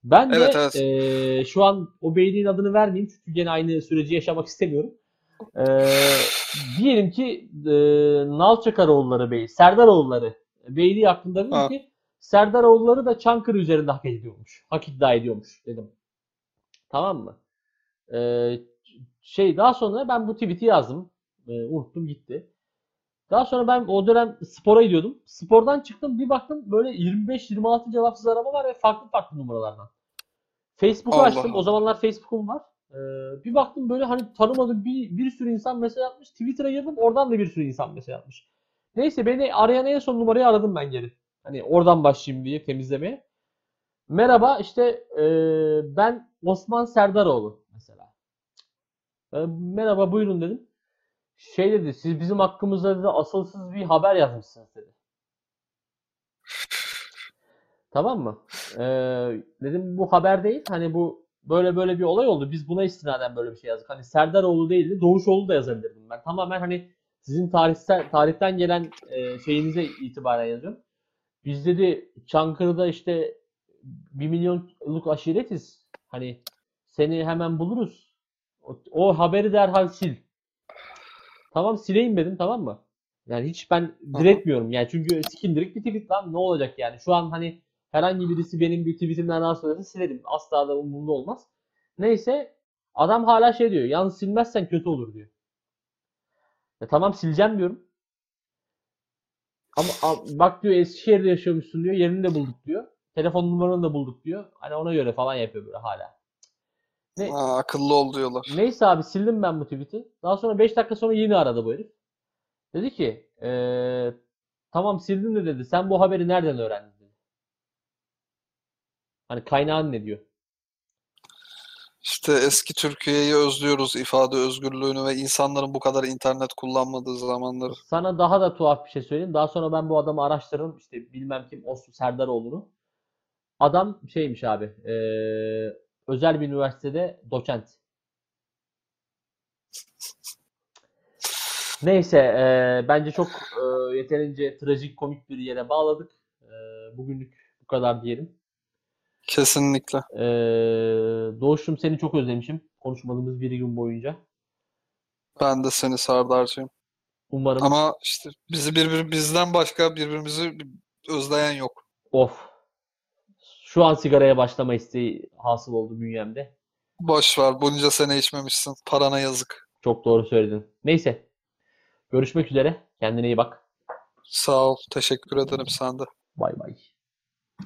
Ben de Evet, evet. ee, şu an o beyliğin adını vermeyeyim çünkü gene aynı süreci yaşamak istemiyorum. Ee, diyelim ki ee, Nalçakaroğulları Bey, Serdaroğulları Beyliği hakkında dedim Ha. ki Serdaroğulları da Çankırı üzerinde hak ediyormuş. Hak iddia ediyormuş dedim. Tamam mı? Ee, şey daha sonra ben bu tweet'i yazdım. Ee, unuttum gitti. Daha sonra ben o dönem spora gidiyordum. Spordan çıktım bir baktım böyle 25-26 cevapsız arama var ve farklı farklı numaralardan. Facebook'u Allah açtım. O Allah. zamanlar Facebook'um var. Ee, bir baktım böyle hani tanımadığım bir, bir sürü insan mesaj atmış. Twitter'a girdim oradan da bir sürü insan mesaj atmış. Neyse beni arayan en son numarayı aradım ben geri. Hani oradan başlayayım diye temizlemeye. Merhaba işte e, ben Osman Serdaroğlu mesela. E, merhaba buyurun dedim. Şey dedi siz bizim hakkımızda dedi, asılsız bir haber yazmışsınız dedi. Tamam mı? E, dedim bu haber değil. Hani bu böyle böyle bir olay oldu. Biz buna istinaden böyle bir şey yazdık. Hani Serdaroğlu değildi. Doğuşoğlu da yazabilirdim ben. Tamamen hani sizin tarihsel tarihten gelen e, şeyinize itibaren yazıyorum. Biz dedi Çankırı'da işte bir milyonluk aşiretiz. Hani seni hemen buluruz. O, o haberi derhal sil. Tamam sileyim dedim tamam mı? Yani hiç ben diretmiyorum yani çünkü sikindirik bir tweet lan ne olacak yani. Şu an hani herhangi birisi benim bir tweetimden rahatsız ederse silerim. Asla da umurumda olmaz. Neyse adam hala şey diyor. Yalnız silmezsen kötü olur diyor. E, tamam sileceğim diyorum. Ama a- bak diyor Eskişehir'de yaşıyormuşsun diyor. Yerini de bulduk diyor. Telefon numaranı da bulduk diyor. Hani ona göre falan yapıyor böyle hala. Ne, Ha, akıllı ol diyorlar. Neyse abi sildim ben bu tweet'i. Daha sonra 5 dakika sonra yine aradı bu herif. Dedi ki eee, tamam sildim de dedi. Sen bu haberi nereden öğrendin dedi. Hani kaynağın ne diyor? İşte eski Türkiye'yi özlüyoruz, ifade özgürlüğünü ve insanların bu kadar internet kullanmadığı zamanları. Sana daha da tuhaf bir şey söyleyeyim. Daha sonra ben bu adamı araştırdım. İşte bilmem kim Osman Serdaroğlu'nu. Adam şeymiş abi. eee, özel bir üniversitede doçent. Neyse eee, bence çok eee, yeterince trajik komik bir yere bağladık. Eee, bugünlük bu kadar diyelim. Kesinlikle. Eee Doğuş'um seni çok özlemişim. Konuşmadığımız bir gün boyunca. Ben de seni Serdar'cığım. Umarım Ama işte bizi birbir bizden başka birbirimizi özleyen yok. of. Şu an sigaraya başlama isteği hasıl oldu bünyemde. Boş ver. Bunca sene içmemişsin. Parana yazık. Çok doğru söyledin. Neyse. Görüşmek üzere. Kendine iyi bak. Sağ ol. Teşekkür ederim sen de. Bay bay.